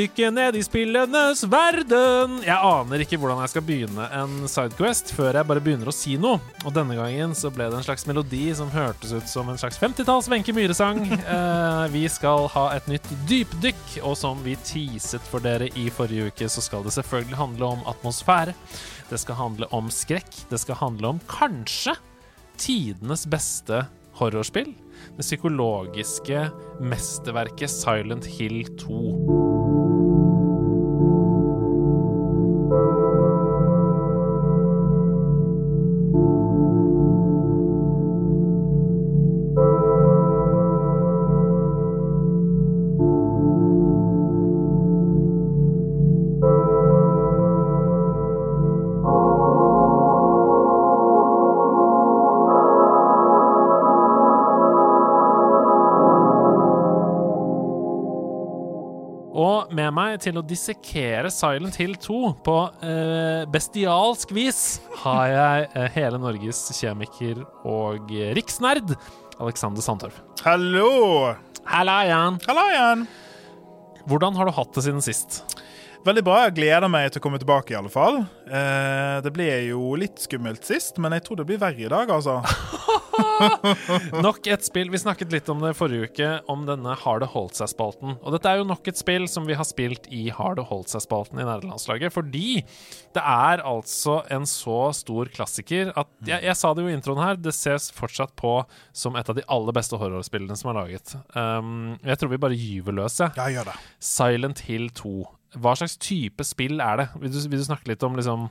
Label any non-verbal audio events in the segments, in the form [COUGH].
Dykke ned i spillenes verden. Jeg aner ikke hvordan jeg skal begynne en sidequest før jeg bare begynner å si noe. Og denne gangen så ble det en slags melodi som hørtes ut som en slags 50-talls Wenche Myhre-sang. [LAUGHS] Eh, vi skal ha et nytt dypdykk, og som vi teaset for dere i forrige uke, så skal det selvfølgelig handle om atmosfære. Det skal handle om skrekk. Det skal handle om kanskje tidenes beste horrorspill. Det psykologiske mesterverket Silent Hill 2. til å dissekere Silent Hill 2 på eh, bestialsk vis har jeg eh, hele Norges kjemiker og eh, riksnerd Alexander Sandtorv. Hallo! Halla igjen. Hallo igjen. Hvordan har du hatt det siden sist? Veldig bra. Jeg gleder meg til å komme tilbake, i alle fall. Eh, det ble jo litt skummelt sist, men jeg tror det blir verre i dag, altså. [LAUGHS] Nok et spill. Vi snakket litt om det forrige uke, om denne Har det holdt seg-spalten. Og dette er jo nok et spill som vi har spilt i Har det holdt seg-spalten i nederlandslaget, fordi det er altså en så stor klassiker at jeg, jeg sa det jo i introen her, det ses fortsatt på som et av de aller beste horrorspillene som er laget. Um, jeg tror vi bare gyver løs, jeg. Ja, gjør det. Silent Hill 2. Hva slags type spill er det? Vil du, vil du snakke litt om liksom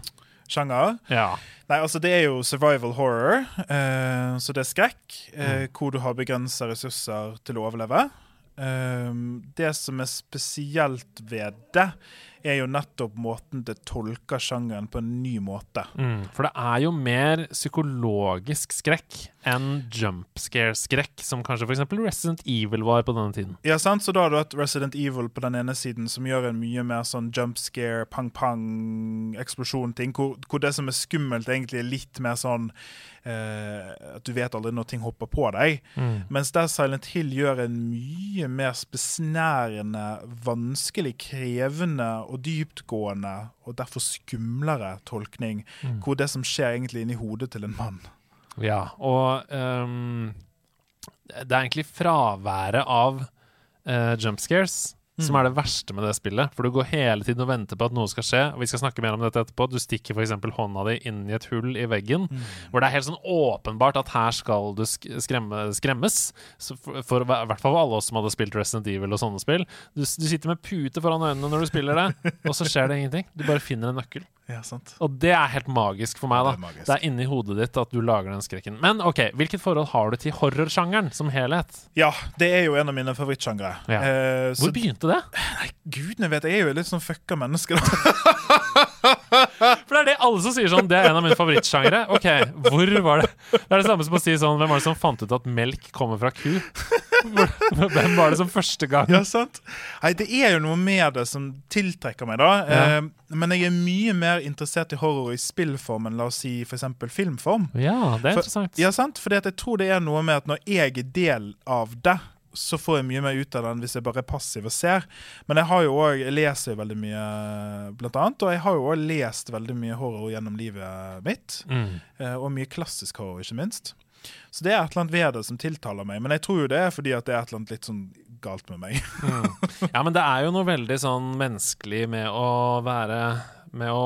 Sjanger. Ja. Nei, altså det er jo survival horror, eh, så det er skrekk, eh, hvor du har begrensa ressurser til å overleve. Eh, det som er spesielt ved det, er jo nettopp måten det tolker sjangeren på en ny måte. Mm, for det er jo mer psykologisk skrekk enn jump scare-skrekk, som kanskje f.eks. Resident Evil var på denne tiden. Ja, sant? Så da har du hatt Resident Evil på den ene siden, som gjør en mye mer sånn jump scare, pang-pang, eksplosjon-ting, hvor, hvor det som er skummelt, egentlig er litt mer sånn eh, at du vet aldri når ting hopper på deg. Mm. Mens der Silent Hill gjør en mye mer besnærende, vanskelig, krevende og dyptgående, og derfor skumlere tolkning, Mm. hvor det som skjer egentlig inni hodet til en mann. Ja, og um, det er egentlig fraværet av uh, jump scares som er det verste med det spillet. For du går hele tiden og venter på at noe skal skje. Og vi skal snakke mer om dette etterpå. Du stikker f.eks. hånda di inn i et hull i veggen, hvor det er helt sånn åpenbart at her skal du skremme, skremmes. For, for, I hvert fall for alle oss som hadde spilt Resident Evil og sånne spill. Du, du sitter med pute foran øynene når du spiller det, og så skjer det ingenting. Du bare finner en nøkkel. Ja, sant? Og det er helt magisk for meg, da. Det er. Det er inni hodet ditt at du lager den skrekken. Men ok, hvilket forhold har du til horrorsjangeren som helhet? Ja, det er jo en av mine favorittsjangre. Ja. Eh, så Hvor begynte det? Nei, gudene vet, jeg er jo litt sånn fucka menneske, da. [LAUGHS] For det er det alle som sier sånn, det er en av mine favorittsjangere. Ok, hvor var det? Det er det samme som å si sånn, hvem var det som fant ut at melk kommer fra ku? Hvem var det som første gang? Ja, sant? Nei, det er jo noe med det som tiltrekker meg, da. Ja. Eh, men jeg er mye mer interessert i horror i spillform enn la oss si f.eks. filmform. Ja, det er For- interessant. Ja, sant? Fordi at jeg tror det er noe med at når jeg er del av det, så får jeg mye mer ut av den hvis jeg bare er passiv og ser. Men jeg har jo også, jeg leser veldig mye, blant annet. Og jeg har jo òg lest veldig mye horror gjennom livet mitt. Mm. eh, Og mye klassisk horror, ikke minst. Så det er et eller annet ved det som tiltaler meg. Men jeg tror jo det er fordi at det er et eller annet litt sånn galt med meg. Ja, men det er jo noe veldig sånn menneskelig med å være med å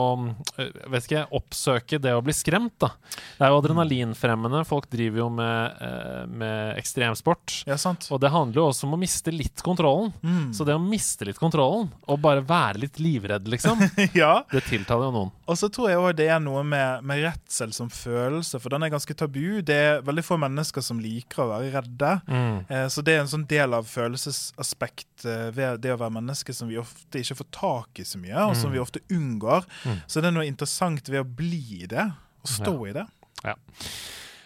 øh, vet ikke, oppsøke det å bli skremt. da. Det er jo adrenalinfremmende. Folk driver jo med, eh, med ekstremsport. Ja, sant. Og det handler jo også om å miste litt kontrollen. Mm. Så det å miste litt kontrollen, og bare være litt livredd, liksom, [LAUGHS] ja. det tiltaler jo noen. Og så tror jeg òg det er noe med, med redsel som følelse, for den er ganske tabu. Det er veldig få mennesker som liker å være redde. Mm. Eh, så det er en sånn del av følelsesaspekt eh, ved det å være menneske som vi ofte ikke får tak i så mye, og som Mm. vi ofte unngår. Mm. Så det er noe interessant ved å bli det, og stå i det.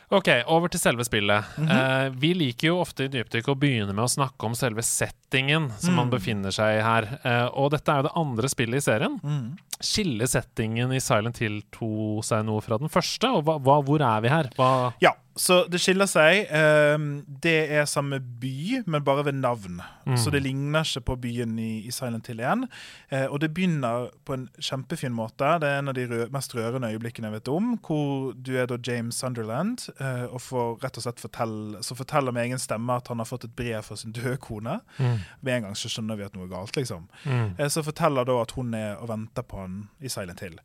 Ok, over til selve spillet. Mhm. eh, vi liker jo ofte i Dypdykk å begynne med å snakke om selve settingen som man Mm. befinner seg i her. Eh, og dette er jo det andre spillet i serien. Mm. Skiller settingen i Silent Hill 2 seg noe fra den første? Og hva, hva, hvor er vi her? Hva Ja, så det skiller seg. Ehm, det er samme by, men bare ved navn. Mm. Så det ligner ikke på byen i, Silent Hill 1. Eh, og det begynner på en kjempefin måte. Det er en av de mest rørende øyeblikkene jeg vet om, hvor du er da James Sunderland eh, og får rett og slett fortelle, så forteller med egen stemme at han har fått et brev fra sin døde kone. mm. Med en gang så skjønner vi at noe er galt, liksom. Mm. Eh, Så forteller da at hun er og venter på han i Silent Hill.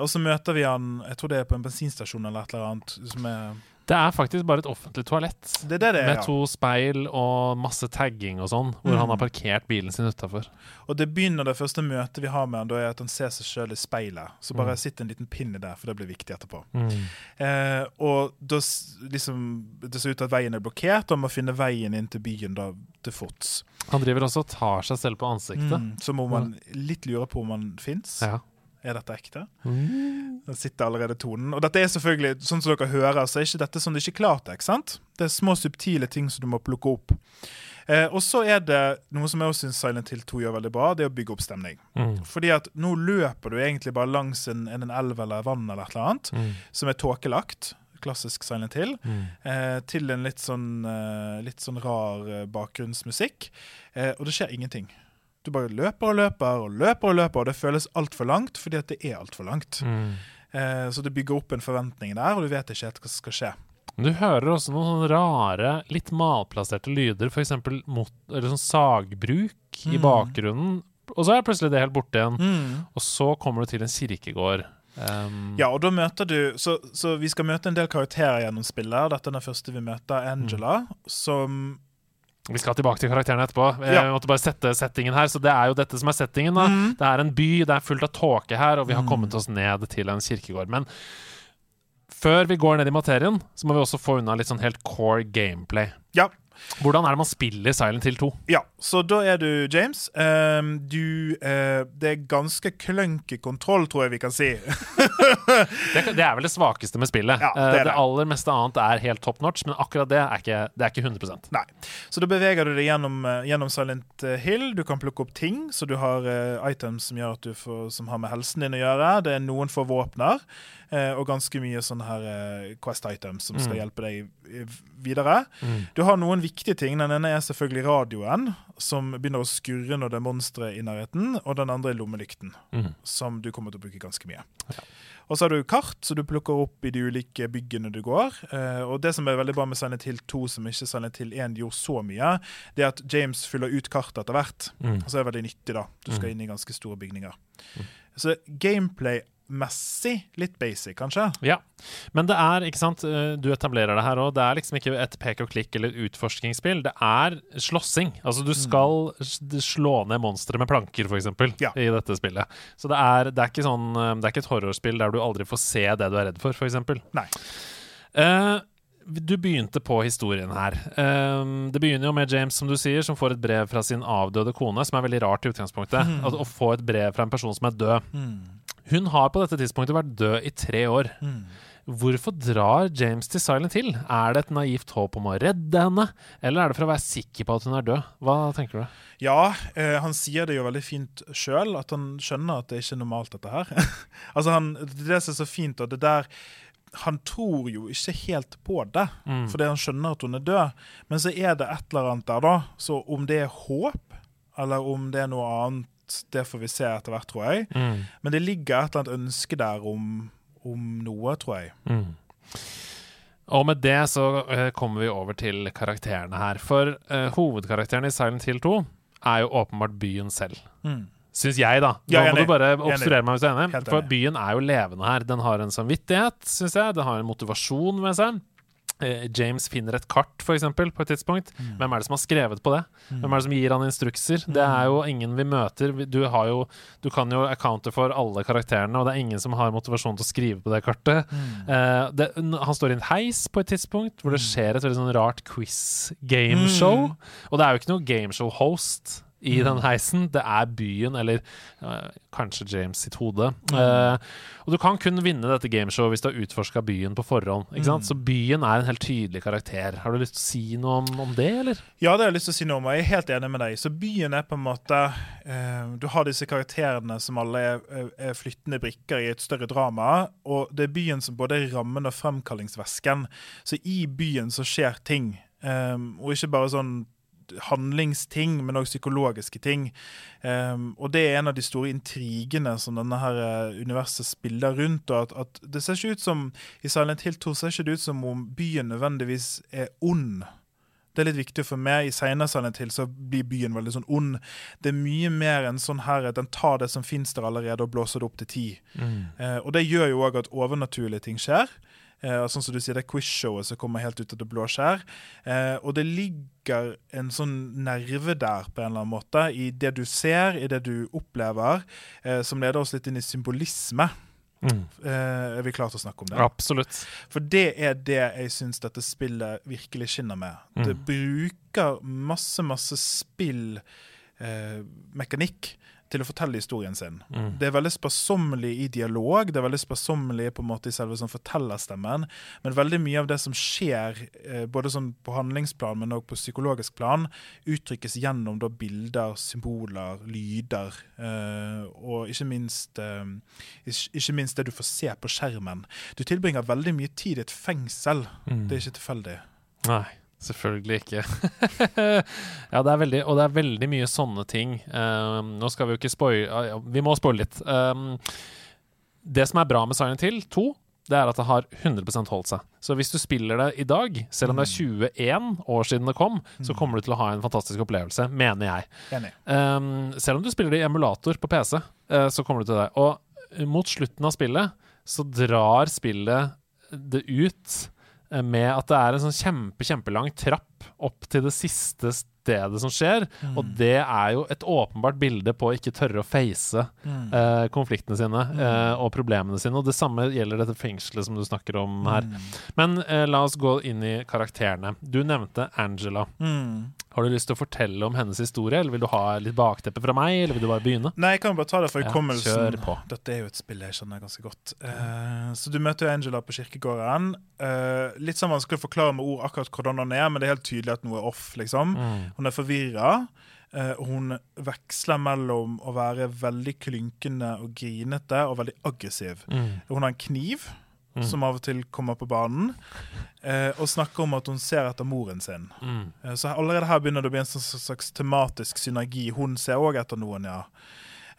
Og så møter vi han jeg tror det er på en bensinstasjon eller et eller annet. Som er, Det er faktisk bare et offentlig toalett. det det det er. Med to speil og masse tagging og sånn, hvor Mm. han har parkert bilen sin utafor. Og det begynner det første møtet vi har med han, da er at han ser seg sjøl i speilet. Så bare Mm. sitt en liten pinne der, for det blir viktig etterpå. Mm. Eh, og da liksom Det ser ut til at veien er blokkert, og han må finne veien inn til byen da til fots. Han driver også og tar seg selv på ansiktet. Mm, så må man litt lure på om han fins. Ja. Er dette ekte? Mm. Der sitter allerede tonen. Og dette er selvfølgelig, sånn som dere hører, så er ikke dette sånn det ikke er klart sant? Det er små subtile ting som du må plukke opp. Eh, og så er det noe som jeg også syns Silent Hill 2 gjør veldig bra, det er å bygge opp stemning. Mm. Fordi at nå løper du egentlig bare langs en, en elv eller vann eller et eller annet, Mm. som er tåkelagt. Klassisk Silent Hill. Mm. Eh, til en litt sånn, eh, litt sånn rar eh, bakgrunnsmusikk. Eh, og det skjer ingenting. Du bare løper og løper og løper og løper, og det føles altfor langt fordi at det er altfor langt. Mm. Eh, så det bygger opp en forventning der, og du vet ikke helt hva som skal skje. Du hører også noen sånne rare, litt malplasserte lyder, f.eks. Sånn sagbruk i Mm. bakgrunnen. Og så er plutselig det helt borte igjen. Og så kommer du til en kirkegård. Um, Ja, og da møter du så, så vi skal møte en del karakterer gjennom spillet. Dette er den første vi møter, Angela, som Vi skal tilbake til karakterene etterpå. Jeg Ja. måtte bare sette settingen her. Så det er jo dette som er settingen. da Mm. Det er en by, det er fullt av tåke her, og vi har Mm. kommet oss ned til en kirkegård. Men før vi går ned i materien, så må vi også få unna litt sånn helt core gameplay. Ja. Hvordan er det man spiller Silent Hill 2? Ja, så da er du James. Um, du uh, Det er ganske klønky kontroll, tror jeg vi kan si. [LAUGHS] Det, det er vel det svakeste med spillet. Ja, det Eh, er det, det. aller meste annet er helt top notch, men akkurat det er ikke, det er ikke 100% Nei. Så da beveger du deg gjennom, eh, gjennom Silent Hill. Du kan plukke opp ting, så du har uh, items som gjør får, som har med helsen din å gjøre. Det er noen få våpner, og ganske mye sånne her eh, Quest items som skal Mm. hjelpe deg videre. Mm. Du har noen viktige ting. Den ene er selvfølgelig radioen, som begynner å skurre når det er monstre i nærheten. Og den andre er lommelykten, Mm. som du kommer til å bruke ganske mye. Og så har du kart, så du plukker opp i de ulike byggene du går. Eh, og det som er veldig bra med Silent Hill 2, som ikke Silent Hill 1 gjorde så mye, det er at James fyller ut kartet etter hvert. Mm. Og så er det veldig nyttig, da. Du skal Mm. inn i ganske store bygninger. Mm. Så gameplay-messig litt basic, kanskje. Ja, men det er, ikke sant, eh, du etablerer det her òg, det er liksom ikke et pek og klikk eller utforskingsspill, det er slåssing. Altså du skal s- slå ned monstre med planker, f.eks., Ja. i dette spillet. Så det er, det er ikke sånn eh, Det er ikke et horrorspill der du aldri får se det du er redd for, f.eks. Nei. Uh, du begynte på historien her. Eh, det begynner jo med James, som du sier, som får et brev fra sin avdøde kone, som er veldig rart i utgangspunktet. Mm. At, å få et brev fra en person som er død. Hun har på dette tidspunktet vært død i tre år. Hvorfor drar James til Silent Hill? Er det et naivt håp om å redde henne, eller er det for å være sikker på at hun er død? Hva tenker du? Ja, eh, han sier det jo veldig fint sjøl, at han skjønner at det ikke er normalt, dette her. [LAUGHS] altså han, Det det som er så fint, og det der Han tror jo ikke helt på det, Mm. fordi han skjønner at hun er død. Men så er det et eller annet der, da. Så om det er håp, eller om det er noe annet, det får vi se etter hvert, tror jeg. Mm. Men det ligger et eller annet ønske der om, om noe, tror jeg. Mm. Og med det så eh, kommer vi over til karakterene her. For uh, hovedkarakteren i Silent Hill 2 er jo åpenbart byen selv. Mm. Syns jeg, da. Nå Ja, må du bare obstruere meg hvis du er enig. For byen er jo levende her. Den har en samvittighet, syns jeg. Den har en motivasjon med seg. Eh, James finner et kart, for eksempel, på et tidspunkt. Mm. Hvem er det som har skrevet på det? Hvem er det som gir han instrukser? Det er jo ingen vi møter. Du, har jo, du kan jo accounte for alle karakterene, og det er ingen som har motivasjon til å skrive på det kartet. Mm. Eh, det, han står i en heis på et tidspunkt hvor det skjer et veldig sånn rart quiz-gameshow. Mm. Og det er jo ikke noe gameshow-host i den heisen. Det er byen, eller uh, kanskje James sitt hode. Uh, og du kan kun vinne dette gameshowet hvis du har utforska byen på forhånd. Sant? Så byen er en helt tydelig karakter. Har du lyst til å si noe om, om det, eller? Ja, det har jeg lyst til å si noe om, og jeg er helt enig med deg. Så byen er på en måte uh, Du har disse karakterene som alle er, er- er flyttende brikker i et større drama, og det er byen som både er rammen og fremkallingsvæsken. Så i byen så skjer ting, um, og ikke bare sånn handlingsting, men òg psykologiske ting. Um, og det er en av de store intrigene som denne her eh, universet spiller rundt. og at, at Det ser ikke ut som i Silent Hill 2 ser ikke det ut som om byen nødvendigvis er ond. Det er litt viktig for meg. I senere Silent Hill så blir byen veldig sånn ond. Det er mye mer enn sånn her at den tar det som finnes der allerede, og blåser det opp til ti. Eh, og det gjør jo òg at overnaturlige ting skjer. Eh, sånn som du sier, Det quiz-showet som kommer helt ut av det blå skjær. Eh, og det ligger en sånn nerve der på en eller annen måte, i det du ser, i det du opplever, eh, som leder oss litt inn i symbolisme. Mm. er vi klare til å snakke om det? Absolutt. For det er det jeg syns dette spillet virkelig skinner med. Det bruker masse, masse spillmekanikk eh, til å fortelle historien sin. Det er veldig sparsommelig i dialog, det er veldig sparsommelig på en måte i selve sånn fortellerstemmen, men veldig mye av det som skjer, eh, både sånn på handlingsplan, men også på psykologisk plan, uttrykkes gjennom da bilder, symboler, lyder, eh, og ikke minst, eh, ikke, minst det du får se på skjermen. Du tilbringer veldig mye tid i et fengsel. Det er ikke tilfeldig. Nei, selvfølgelig ikke. [LAUGHS] ja, det er veldig, og det er veldig mye sånne ting. Um, nå skal vi jo ikke spoile Vi må spoile litt. Um, det som er bra med Silent Hill 2, det er at det har 100 holdt seg. Så hvis du spiller det i dag, selv om det er 21 år siden det kom, så kommer du til å ha en fantastisk opplevelse, mener jeg. Um, selv om du spiller det i emulator på PC, uh, så kommer du til det. Og mot slutten av spillet så drar spillet det ut eh, med at det er en sånn kjempe, kjempelang trapp opp til det siste stedet som skjer. Og det er jo et åpenbart bilde på å ikke tørre å face eh, konfliktene sine eh, og problemene sine. Og det samme gjelder dette fengselet som du snakker om her. Men eh, la oss gå inn i karakterene. Du nevnte Angela. Har du lyst til å fortelle om hennes historie, eller vil du ha litt bakteppe fra meg, eller vil du bare begynne? Nei, jeg kan bare ta det for Ja, hukommelsen. kjør på. Dette er jo et spill jeg kjenner ganske godt. Uh, så du møter Angela på kirkegården. Uh, litt sånn vanskelig å forklare med ord akkurat hvordan hun er, men det er helt tydelig at noe er off, liksom. Mm. Hun er forvirra. Uh, hun veksler mellom å være veldig klynkende og grinete og veldig aggressiv. Mm. Hun har en kniv som av og til kommer på banen, eh, og snakker om at hun ser etter moren sin. Mm. Eh, Så allerede her begynner det å bli en sånn slags tematisk synergi. Hun ser òg etter noen, ja.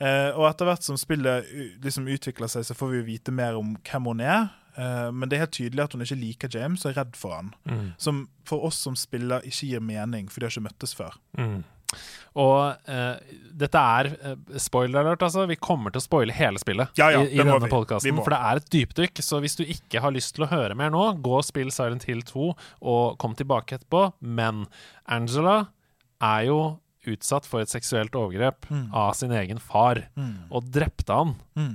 Eh, og etter hvert som spillet liksom utvikler seg, så får vi vite mer om hvem hun er. Eh, men det er helt tydelig at hun ikke liker James og er redd for han. Mm. Som for oss som spiller ikke gir mening, for de har ikke møttes før. Mm. Og eh, dette er eh, spoiler alert, altså. Vi kommer til å spoile hele spillet Ja, ja, i, i denne podkasten. For det er et dypdykk. Så hvis du ikke har lyst til å høre mer nå, gå og spill Silent Hill 2 og kom tilbake etterpå. Men Angela er jo utsatt for et seksuelt overgrep av sin egen far, og drepte han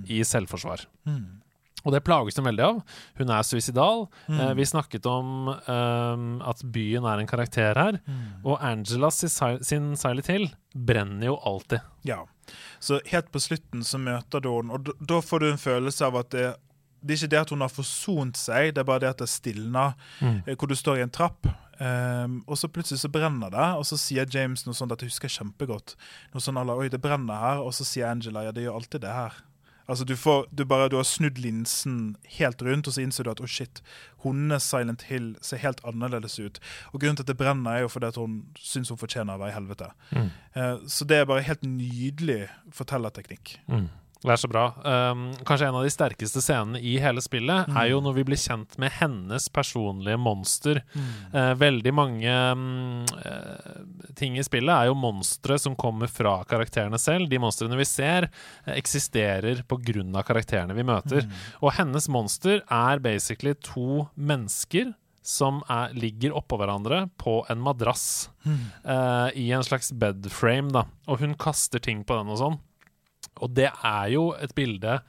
i selvforsvar. Og det plages hun veldig av. Hun er suicidal. Eh, vi snakket om um, at byen er en karakter her. Og Angela sin, sin Silent Hill brenner jo alltid. Ja. Så helt på slutten så møter du henne, og da- får du en følelse av at det, det er ikke det at hun har forsont seg, det er bare det at det stilner. Mm. Hvor du står i en trapp, Um, og så plutselig så brenner det. Og så sier James noe sånt at jeg husker kjempegodt. Noe sånn Oi, det brenner her. Og så sier Angela ja, det gjør alltid det her. Altså du, får, du, bare, du har snudd linsen helt rundt, og så innser du at oh shit, hennes Silent Hill ser helt annerledes ut. Og grunnen til at det brenner, er jo fordi at hun syns hun fortjener å være i helvete. Eh, så det er bare helt nydelig fortellerteknikk. Mm. Det er så bra. Um, kanskje en av de sterkeste scenene i hele spillet er jo når vi blir kjent med hennes personlige monster. Eh, veldig mange um, uh, ting i spillet er jo monstre som kommer fra karakterene selv. De monstrene vi ser, uh, eksisterer pga. karakterene vi møter. Og hennes monster er basically to mennesker som er, ligger oppå hverandre på en madrass eh, i en slags bedframe, da. Og hun kaster ting på den og sånn. Og det er jo et bilde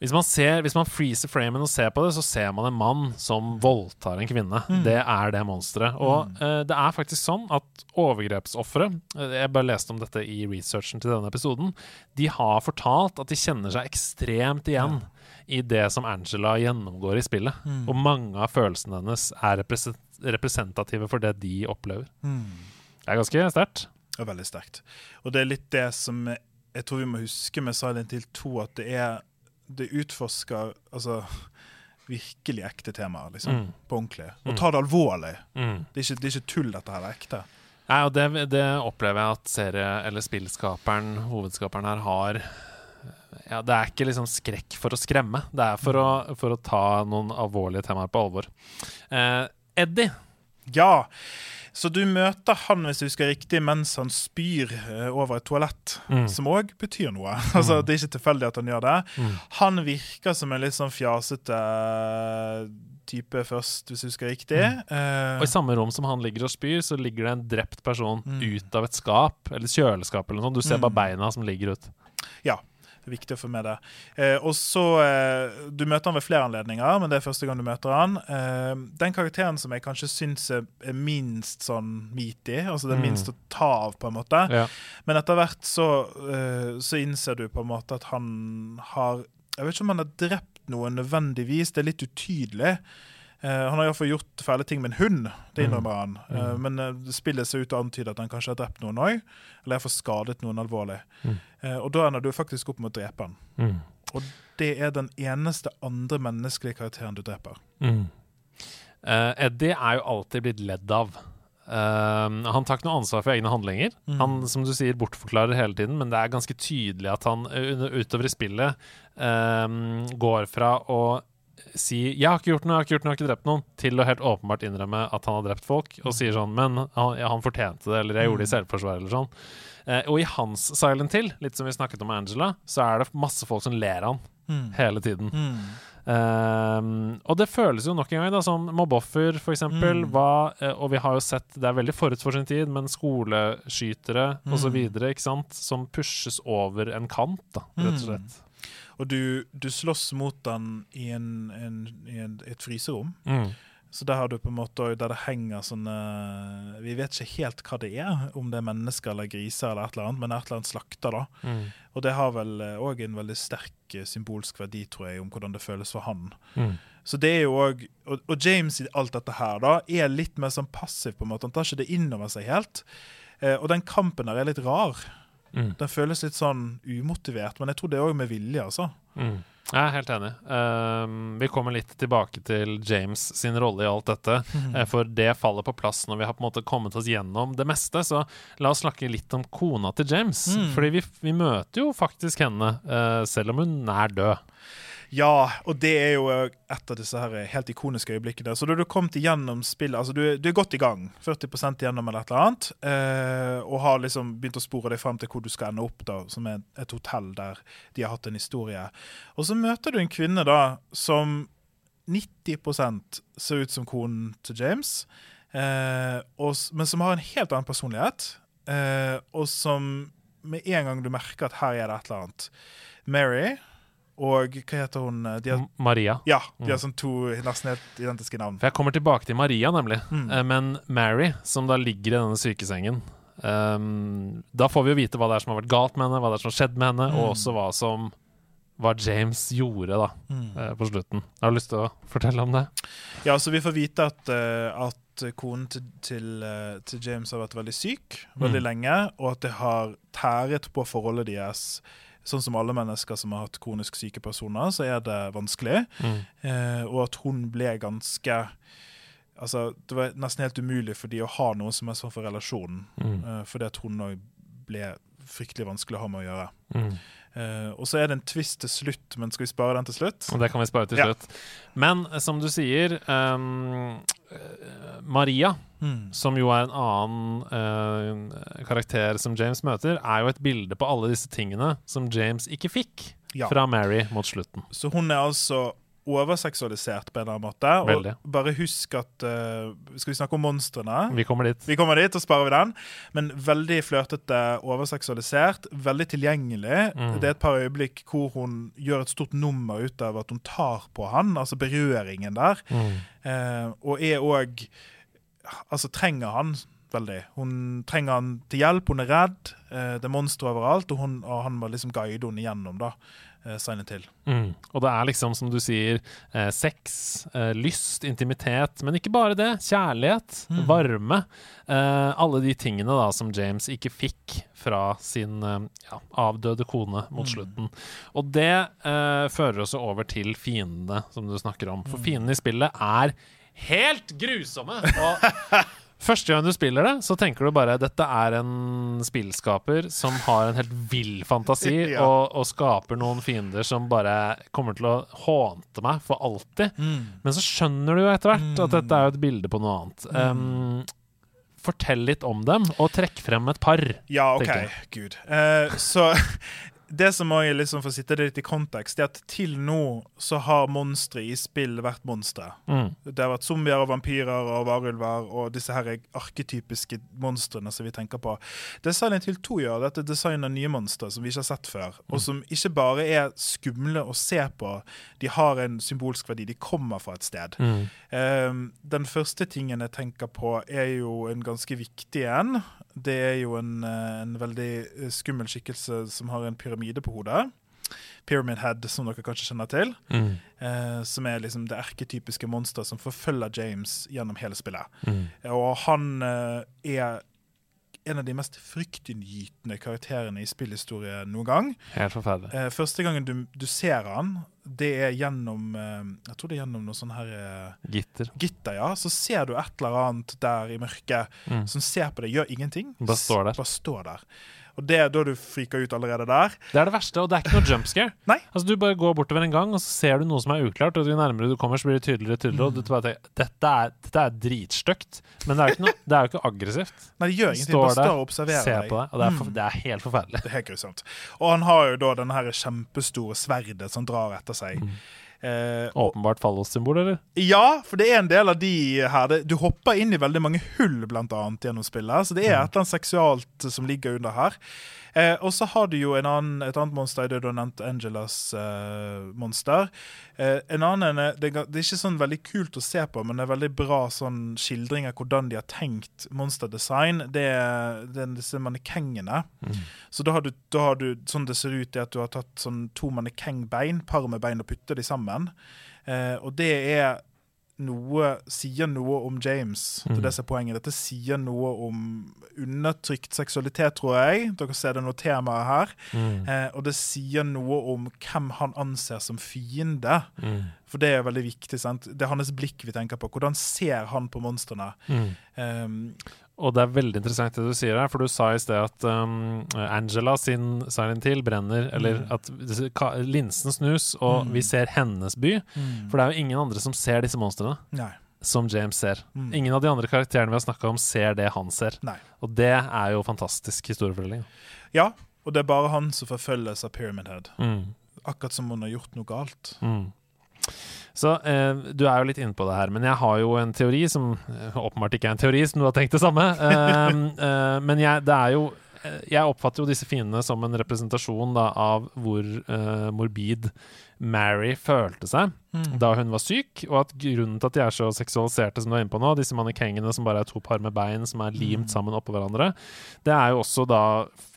hvis man, ser, hvis man freezer framen og ser på det, så ser man en mann som voldtar en kvinne. Det er det monsteret. Og eh, det er faktisk sånn at overgrepsofre eh, Jeg bare leste om dette i researchen til denne episoden. De har fortalt at de kjenner seg ekstremt igjen i det som Angela gjennomgår i spillet. Og mange av følelsene hennes er representative for det de opplever. Det er ganske sterkt. Er veldig sterkt. Og det er litt det som jeg tror vi må huske med Silent Hill 2, at det er Det utforsker altså virkelig ekte temaer, liksom. Mm. På ordentlig. Og tar det alvorlig. Mm. Det er ikke, det er ikke tull, dette her. Er ekte. Nei, og det, det opplever jeg at serie- eller spillskaperen, hovedskaperen her, har ja, Det er ikke liksom skrekk for å skremme. Det er for å, for å ta noen alvorlige temaer på alvor. Eh, Eddie. Ja! Så du møter han, hvis jeg husker riktig, mens han spyr eh, over et toalett. Mm. Som òg betyr noe. [LAUGHS] altså, det er ikke tilfeldig at han gjør det. Mm. Han virker som en litt sånn fjasete eh, type først, hvis jeg husker riktig. Eh, Og i samme rom som han ligger og spyr, så ligger det en drept person Mm. ut av et skap, eller kjøleskap eller noe sånt. Du ser Mm. bare beina som ligger ut. Ja. Viktig å få med det. Eh, og så, eh, Du møter han ved flere anledninger, men det er første gang du møter han. Eh, den karakteren som jeg kanskje syns er, minst sånn meaty, altså er Mm. minst å ta av, på en måte. Ja. Men etter hvert så, eh, så innser du på en måte at han har Jeg vet ikke om han har drept noen nødvendigvis, det er litt utydelig. Eh, han har iallfall gjort fæle ting med en hund, det innrømmer han. Mm. men det spillet ser ut til å antyde at han kanskje har drept noen òg, eller iallfall skadet noen alvorlig. Mm. Eh, og da ender du faktisk opp med å drepe han. Mm. Og det er den eneste andre menneskelige karakteren du dreper. Mm. Uh, Eddie er jo alltid blitt ledd av. Uh, han tar ikke noe ansvar for egne handlinger. Mm. Han som du sier, bortforklarer hele tiden, men det er ganske tydelig at han eh, utover i spillet uh, går fra å si 'jeg har ikke gjort noe, jeg har ikke gjort noe, jeg har ikke drept noen', til å helt åpenbart innrømme at han har drept folk, og sier sånn 'men han, ja, han fortjente det', eller 'jeg gjorde det i selvforsvar', eller sånn. Eh, og i hans Silent Hill, litt som vi snakket om med Angela, så er det masse folk som ler han Mm. hele tiden. Mm. Um, og det føles jo nok en gang da som mobbeoffer, eksempel. Mm. Eh, og vi har jo sett, det er veldig forut for sin tid, men skoleskytere Mm. sant, som pushes over en kant, da, rett og Mm. slett. Og du, du slåss mot den i, en, en, i en, et fryserom. Mm. Så der har du på en måte der det henger sånne Vi vet ikke helt hva det er, om det er mennesker eller griser eller et eller annet, men et eller annet slakter, da. Mm. Og det har vel òg en veldig sterk eh, symbolsk verdi, tror jeg, om hvordan det føles for han. Mm. Så det er jo òg og, og James i alt dette her da er litt mer sånn passiv, på en måte. Han tar ikke det inn over seg helt. Eh, og den kampen der er litt rar. Mm. Den føles litt sånn umotivert, men jeg tror det òg med vilje, altså. Mm. Jeg er helt enig. Um, vi kommer litt tilbake til James sin rolle i alt dette, Mm. for det faller på plass når vi har på en måte kommet oss gjennom det meste. Så la oss snakke litt om kona til James. Mm. Fordi vi, vi møter jo faktisk henne, uh, selv om hun er død. Ja, og det er jo eh, et av disse her helt ikoniske øyeblikkene. Så da du har kommet igjennom spillet Altså, du, du er godt i gang. 40 igjennom eller et eller annet. Eh, og har liksom begynt å spore deg frem til hvor du skal ende opp, da, som er et hotell der de har hatt en historie. Og så møter du en kvinne da som 90% ser ut som konen til James, eh, og, men som har en helt annen personlighet. Eh, og som med en gang du merker at her er det et eller annet Mary og hva heter hun? Har, Maria. ja, de har sånn to nesten helt identiske navn. For jeg kommer tilbake til Maria, nemlig. Mm. Eh, Men Mary, som da ligger i denne sykesengen um, Da får vi jo vite hva det er som har vært galt med henne, hva det er som har skjedd med henne, Mm. og også hva som hva James gjorde da Mm. eh, på slutten. Jeg Har du lyst til å fortelle om det? Ja, så vi får vite at, eh, at konen til, til, til James har vært veldig syk veldig Mm. lenge, og at det har tæret på forholdet deres. Sånn som alle mennesker som har hatt kronisk syke personer, så er det vanskelig. Mm. Eh, og at hun ble ganske Altså, det var nesten helt umulig for de å ha noe som er sånn for relasjonen. Mm. Eh, fordi at hun òg ble fryktelig vanskelig å ha med å gjøre. Mm. Uh, og så er det en twist til slutt, men skal vi spare den til slutt? Det kan vi spare til Ja. slutt. Men eh, som du sier, eh, Maria, Mm. som jo er en annen uh, karakter som James møter, er jo et bilde på alle disse tingene som James ikke fikk Ja. fra Mary mot slutten. Så hun er altså overseksualisert på en eller annen måte. Veldig. Bare husk at uh, Skal vi snakke om monstrene? Vi kommer dit. Vi kommer dit, og sparer vi den. Men veldig flørtete, overseksualisert. Veldig tilgjengelig. Mm. Det er et par øyeblikk hvor hun gjør et stort nummer ut av at hun tar på han, altså berøringen der. Mm. Uh, og er òg Altså trenger han veldig. Hun trenger han til hjelp, hun er redd. Uh, det er monstre overalt, og, hun, og han må liksom guide henne igjennom, da. Eh, Silent Hill. Mm. Og det er liksom, som du sier, eh, sex, eh, lyst, intimitet, men ikke bare det. Kjærlighet, Mm. varme. Eh, alle de tingene da som James ikke fikk fra sin eh, ja, avdøde kone mot Mm. slutten. Og det eh, fører oss over til fiendene som du snakker om. For Mm. fiendene i spillet er helt grusomme! [LAUGHS] Og Første gang du spiller det, så tenker du bare dette er en spillskaper som har en helt vill fantasi, [LAUGHS] Ja. og, og skaper noen fiender som bare kommer til å hånte meg for alltid. Men så skjønner du jo etter hvert at dette er jo et bilde på noe annet. Um, fortell litt om dem, og trekk frem et par. Ja, OK. Gud. Uh, så [LAUGHS] det som også er liksom For å sitte det litt i kontekst, det er at til nå så har monstre i spill vært monstre. Mm. Det har vært zombier og vampyrer og varulver og disse her arketypiske monstrene som vi tenker på. Det Silent Hill 2 gjør, det er at det designer nye monstre som vi ikke har sett før. Og som ikke bare er skumle å se på, de har en symbolsk verdi. De kommer fra et sted. Mm. Um, den første tingen jeg tenker på, er jo en ganske viktig en. Det er jo en, eh, en veldig eh, skummel skikkelse som har en pyramide på hodet. Pyramid Head, som dere kanskje kjenner til. Mm. Eh, som er liksom det erketypiske monsteret som forfølger James gjennom hele spillet. Mm. Og han eh, er en av de mest fryktinngytende karakterene i spillhistorie noen gang. Helt forferdelig. Eh, første gangen du, du ser han, det er gjennom eh, Jeg tror det er gjennom noe sånn her eh, Gitter. gitter, ja. Så ser du et eller annet der i mørket Mm. som ser på deg, gjør ingenting. Bare står der. Bare står der. Og det er da du friker ut allerede der. Det er det verste, og det er ikke noe jump scare. Altså, du bare går bortover en gang, og så ser du noe som er uklart, og jo nærmere du kommer, så blir det tydeligere og tydeligere, og du bare tenker dette er, dette er dritstygt. Men det er jo ikke, aggressivt. Nei, det gjør ingenting. Står Bare står og observerer ser deg. på det, og det er, Mm. for, det er helt forferdelig. Det er helt grusomt. Og han har jo da denne her kjempestore sverdet som drar etter seg. Mm. Eh, Åpenbart fallossymbol, eller? ja, for det er en del av de her Du hopper inn i veldig mange hull blant annet gjennom spillet, så det er Mm. et eller annet seksualt som ligger under her. Eh, og så har du jo en annen, et annet monster, det du og nevnt Angelas eh, monster. Eh, en annen, det, det er ikke sånn veldig kult å se på, men det er veldig bra sånn skildring av hvordan de har tenkt monsterdesign. Det det er disse mannekengene. Mm. Så da har, du, da har du, sånn det ser ut, er at du har tatt sånn to mannekengbein, par med bein, og putter de sammen. Eh, og det er noe Sier noe om James. Mm. det som er poenget. Dette sier noe om undertrykt seksualitet, tror jeg. Dere ser det noe temaet her. Mm. Eh, og det sier noe om hvem han anser som fiende. Mm. For det er veldig viktig. sant? Det er hans blikk vi tenker på. Hvordan ser han på monstrene? Um, Og det er veldig interessant det du sier her, for du sa i sted at um, Angela sin Silent Hill brenner, eller Mm. at linsen snus, og Mm. vi ser hennes by. For det er jo ingen andre som ser disse monstrene, Nei. som James ser. Mm. Ingen av de andre karakterene vi har snakka om, ser det han ser. Nei. Og det er jo fantastisk historiefortelling. Ja, og det er bare han som forfølges av Pyramid Head. Mm. Akkurat som hun har gjort noe galt. Mm. Så eh, du er jo litt inne på det her, men jeg har jo en teori som eh, åpenbart ikke er en teori, som du har tenkt det samme. Eh, [LAUGHS] eh, men jeg, det er jo eh, Jeg oppfatter jo disse fiendene som en representasjon da, av hvor eh, morbid Mary følte seg da hun var syk, og at grunnen til at de er så seksualiserte som du er inne på nå, disse mannekengene som bare er to par med bein som er limt sammen oppå hverandre, det er jo også da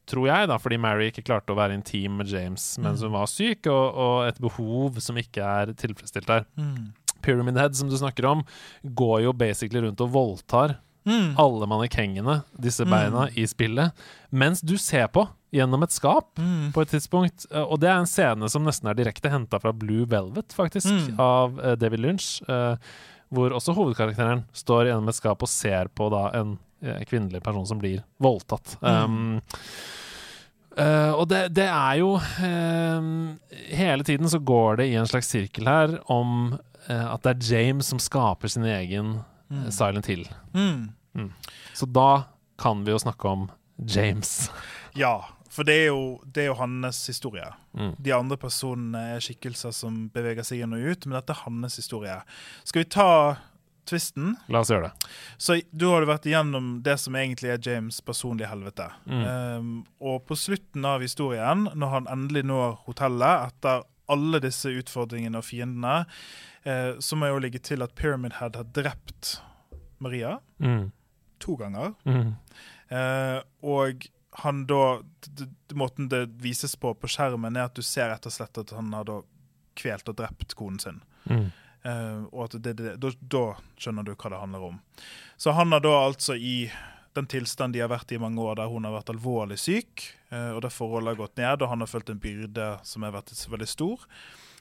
tror jeg, da, fordi Mary ikke klarte å være intim med James mens hun var syk, og, og et behov som ikke er tilfredsstilt der. Mm. Pyramid Head, som du snakker om, går jo basically rundt og voldtar Mm. alle mannekengene, disse beina, i spillet, mens du ser på gjennom et skap Mm. på et tidspunkt. Eh, Og det er en scene som nesten er direkte henta fra Blue Velvet, faktisk, Mm. av eh, David Lynch. eh, hvor også hovedkarakteren står gjennom et skap og ser på da en kvinnelig person som blir voldtatt. Mm. Um, Uh, og det, det er jo uh, Hele tiden så går det i en slags sirkel her om uh, at det er James som skaper sin egen mm. Silent Hill. Mm. Så da kan vi jo snakke om James. Ja, for det er, jo, det er jo hans historie. Mm. De andre personene er skikkelser som beveger seg inn og ut, men dette er hans historie. Skal vi ta tvisten? La oss gjøre det. Så du har vært igjennom det som egentlig er James' personlige helvete. Mm. Um, og på slutten av historien, når han endelig når hotellet etter alle disse utfordringene og fiendene, eh, så må jeg jo legge til at Pyramid Head har drept Maria Mm. to ganger. Mm. Eh, og han da Måten det vises på på skjermen, er at du ser rett og slett at han har da kvelt og drept konen sin. Mm. Uh, og at det, det, da, da skjønner du hva det handler om. Så han har da altså i den tilstanden de har vært i i mange år, der hun har vært alvorlig syk, uh, og der forholdet har gått ned, og han har følt en byrde som har vært veldig stor.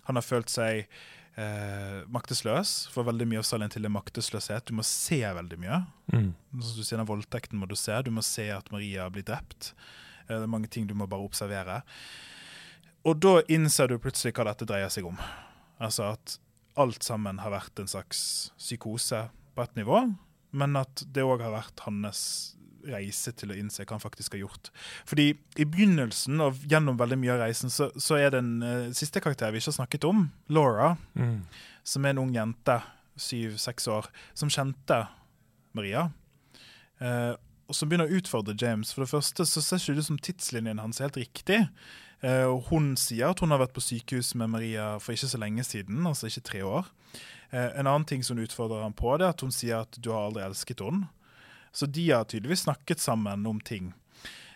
Han har følt seg eh, maktesløs, for veldig mye av Silent Hill er maktesløshet. Du må se veldig mye. Mm. Som du sier, den voldtekten må du se. Du må se at Maria blir drept. Eh, Det er mange ting du må bare observere. Og da innser du plutselig hva dette dreier seg om. Altså at alt sammen har vært en slags psykose på et nivå, men at det òg har vært hans reise til å innse hva han faktisk har gjort. Fordi i begynnelsen og gjennom veldig mye av reisen, så, så er det en eh, siste karakter vi ikke har snakket om, Laura, Mm. som er en ung jente, syv-seks år, som kjente Maria. Uh, og som begynner å utfordre James. For det første så ser ikke det ut som tidslinjen hans er helt riktig. Uh, hun sier at hun har vært på sykehus med Maria for ikke så lenge siden, altså ikke tre år. Uh, en annen ting som hun utfordrer ham på, det er at hun sier at du har aldri elsket henne. Så de har tydeligvis snakket sammen om ting.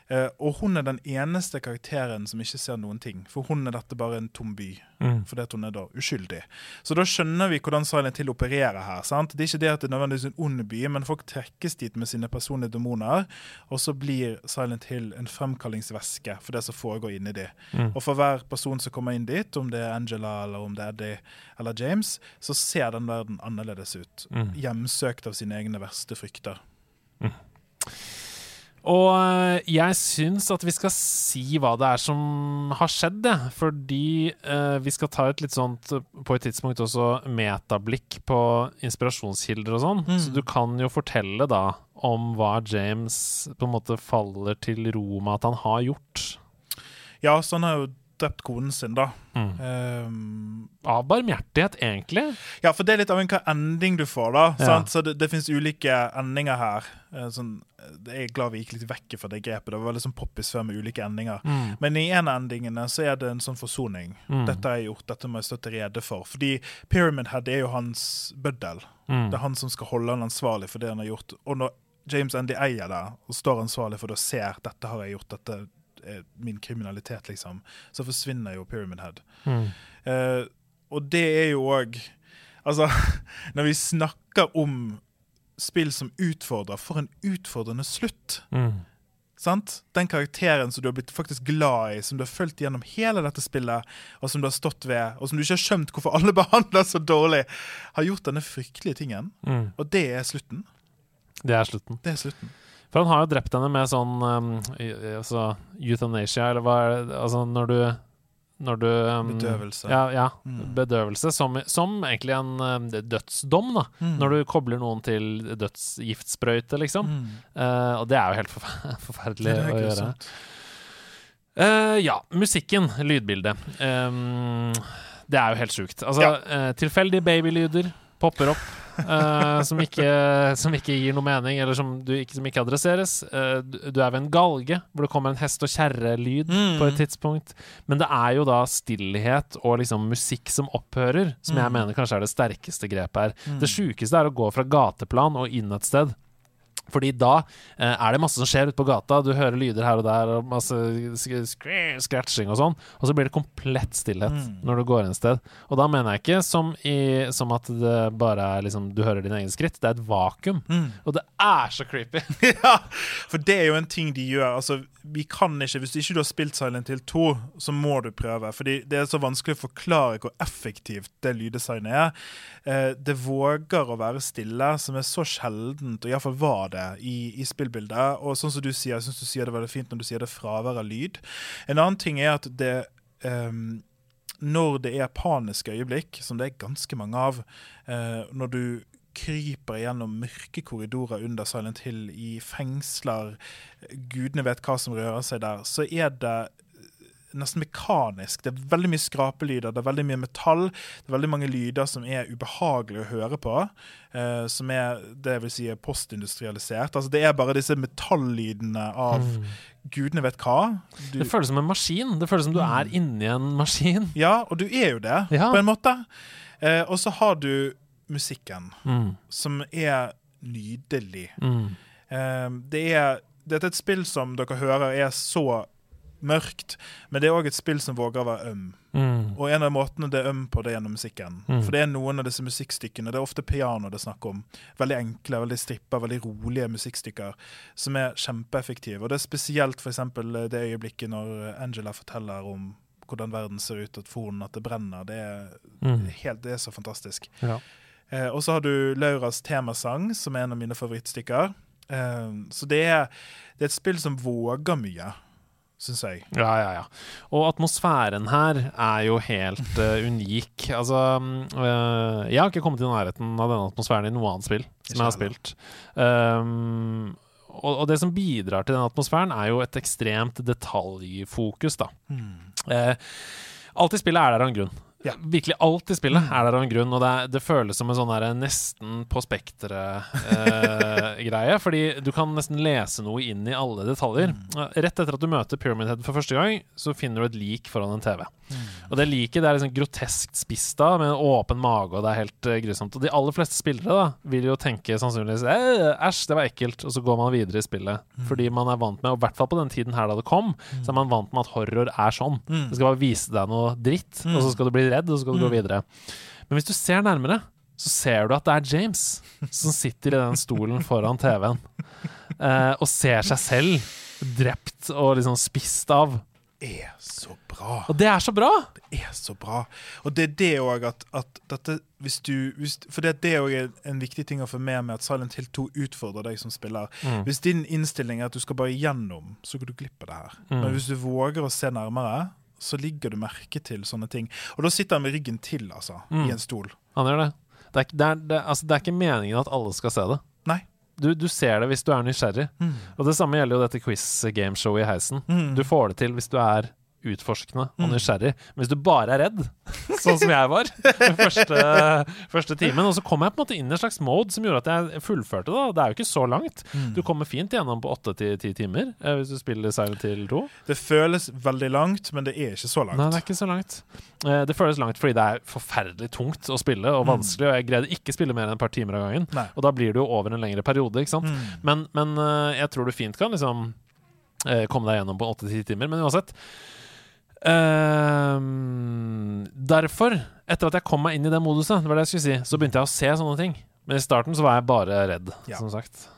Uh, og hun er den eneste karakteren som ikke ser noen ting. For hun er dette bare en tom by Mm. fordi hun er da uskyldig. Så da skjønner vi hvordan Silent Hill opererer her. sant? Det er ikke det at det er nødvendigvis en ond by, men folk trekkes dit med sine personlige demoner, og så blir Silent Hill en fremkallingsvæske for det som foregår inni de. Mm. Og for hver person som kommer inn dit, om det er Angela eller om det er Eddie eller James, så ser den verden annerledes ut. Mm. Hjemsøkt av sine egne verste frykter. Og eh, jeg syns at vi skal si hva det er som har skjedd, det. Fordi eh, vi skal ta et litt sånt, på et tidspunkt også, metablikk på inspirasjonskilder og sånn. Mm. Så du kan jo fortelle da om hva James på en måte faller til ro med at han har gjort. Ja, så han har jo drept konen sin, da. Mm. Um, Av barmhjertighet, egentlig. Ja, for det er litt av en hva ending du får, da. Ja. Sant? Så det, det finnes ulike endinger her. Eh, Sånn, eh, jeg er glad vi gikk litt vekk fra det grepet. Det var veldig sånn poppis før med ulike endinger. Mm. Men i en av endingene så er det en sånn forsoning. Mm. Dette har jeg gjort, dette må jeg stå til rede for. Fordi Pyramid Head er jo hans bøddel. Mm. Det er han som skal holde han ansvarlig for det han har gjort. Og når James Endy eier det, og står ansvarlig for det og ser dette har jeg gjort, dette er min kriminalitet, liksom, så forsvinner jo Pyramid Head. Mm. Eh, og det er jo òg Altså, [LAUGHS] når vi snakker om spill som utfordrer, for en utfordrende slutt. Mm. Sant? Den karakteren som du har blitt faktisk glad i, som du har fulgt gjennom hele dette spillet, og som du har stått ved, og som du ikke har skjønt hvorfor alle [LAUGHS] behandler så dårlig, har gjort denne fryktelige tingen. Mm. Og det er slutten. Det er slutten. Det er slutten. For han har jo drept henne med sånn um, altså, euthanasia, eller hva er det Altså når du Når du um, Bedøvelse. Ja, ja Mm. bedøvelse. Som, som egentlig en um, dødsdom, da. Mm. Når du kobler noen til dødsgiftsprøyte, liksom. Mm. Uh, og det er jo helt forfer [LAUGHS] forferdelig er å gjøre. Eh, ja, musikken, lydbildet. Um, det er jo helt sjukt. Altså, Ja. uh, tilfeldige babylyder popper opp. Uh, som, ikke, som ikke gir noe mening, eller som, du ikke, som ikke adresseres. Uh, du, du er ved en galge hvor det kommer en hest og kjerrelyd Mm. på et tidspunkt. Men det er jo da stillhet og liksom musikk som opphører, som jeg Mm. mener kanskje er det sterkeste grepet her. Mm. Det sjukeste er å gå fra gateplan og inn et sted. Fordi da eh, er det masse som skjer ute på gata. Du hører lyder her og der, og masse scratching og sånn. Og så blir det komplett stillhet Mm. når du går inn et sted. Og da mener jeg ikke som, i, som at det bare er liksom Du hører dine egne skritt. Det er et vakuum. Mm. Og det er så creepy. [LAUGHS] ja, for det er jo en ting de gjør. Altså, vi kan ikke, Hvis ikke du har spilt Silent Hill 2, så må du prøve. Fordi det er så vanskelig å forklare hvor effektivt det lyddesignet er. Eh, det våger å være stille, som er så sjeldent, og iallfall var det det i, i spillbildet. Og sånn som du sier, jeg syns du sier det veldig fint når du sier det fravær av lyd. En annen ting er at det um, når det er paniske øyeblikk, som det er ganske mange av, uh, når du kryper gjennom mørke korridorer under Silent Hill, i fengsler, gudene vet hva som rører seg der, så er det nesten mekanisk. Det er veldig mye skrapelyder, det er veldig mye metall. Det er veldig mange lyder som er ubehagelige å høre på. Uh, som er det vil si postindustrialisert. Altså Det er bare disse metallydene av mm. gudene vet hva. Du, det føles som en maskin. Det føles som du mm. er inni en maskin. Ja, og du er jo det, ja. på en måte. Uh, og så har du musikken, mm. som er nydelig. Mm. Uh, det er dette er et spill som dere hører er så mørkt, men det er òg et spill som våger å være øm. Mm. Og en av måtene det er øm på, det er gjennom musikken. Mm. For det er noen av disse musikkstykkene, det er ofte piano det er snakk om, veldig enkle, veldig strippa, veldig rolige musikkstykker som er kjempeeffektive. Og det er spesielt f.eks. det øyeblikket når Angela forteller om hvordan verden ser ut, at fonen at det brenner. Det er, mm. helt, det er så fantastisk. Ja. Eh, og så har du Lauras temasang, som er en av mine favorittstykker. Eh, så det er, det er et spill som våger mye syns jeg. Ja, ja, ja. Og atmosfæren her er jo helt uh, [LAUGHS] unik. Altså uh, Jeg har ikke kommet i nærheten av denne atmosfæren i noe annet spill som jeg har spilt. Um, og, og, det som bidrar til den atmosfæren, er jo et ekstremt detaljfokus, da. Mm. Uh, alt i spillet er der av en grunn. Ja. Virkelig alt i spillet er der av en grunn, og det, det føles som en sånn der nesten på spekteret-greie. Eh, [LAUGHS] fordi du kan nesten lese noe inn i alle detaljer. Mm. Rett etter at du møter Pyramid Head for første gang, så finner du et lik foran en TV. Mm. Og det liket det er liksom groteskt spist av, med en åpen mage, og det er helt uh, grusomt. Og de aller fleste spillere da vil jo tenke sannsynligvis æsj, det var ekkelt, og så går man videre i spillet. Mm. Fordi man er vant med, og i hvert fall på den tiden her da det kom, så er man vant med at horror er sånn. Det skal bare vise deg noe dritt, og så skal du bli redd og så skal du gå mm. videre. Men hvis du ser nærmere, så ser du at det er James som sitter i den stolen foran TV-en uh, og ser seg selv drept og liksom spist av. Er så bra. Og det er så bra! Det er så bra. Og det er det òg at, at, dette hvis du, hvis, For det, det er òg en viktig ting å få med med at Silent Hill 2 utfordrer deg som spiller. Mm. Hvis din innstilling er at du skal bare gjennom, så går du glipp av det her. Mm. Men hvis du våger å se nærmere, så ligger du merke til sånne ting. Og da sitter han med ryggen til, altså, mm. i en stol. Han gjør det. Det er, det, er, det, altså, det er, ikke meningen at alle skal se det. Nei. Du, du ser det hvis du er nysgjerrig. Mm. Og det samme gjelder jo dette quiz-gameshowet i heisen. Mm. Du får det til hvis du er utforskende og mm. nysgjerrig. Men hvis du bare er redd, [LAUGHS] sånn som jeg var første, første timen Og så kom jeg på en måte inn i en slags mode som gjorde at jeg fullførte da Det er jo ikke så langt. Mm. Du kommer fint gjennom på åtte til ti timer eh, hvis du spiller Silent Hill 2. Det føles veldig langt, men det er ikke så langt. Nei, det er ikke så langt. Eh, det føles langt fordi det er forferdelig tungt å spille og mm. vanskelig, og jeg greide ikke spille mer enn et par timer av gangen. Nei. Og da blir det jo over en lengre periode, ikke sant. Mm. Men, men, eh, jeg tror du fint kan liksom komme deg gjennom på åtte-ti timer. Men uansett Uh, derfor, etter at jeg kom meg inn i det moduset, det var det jeg skulle si, så begynte jeg å se sånne ting. Men i starten så var jeg bare redd, ja. som sagt.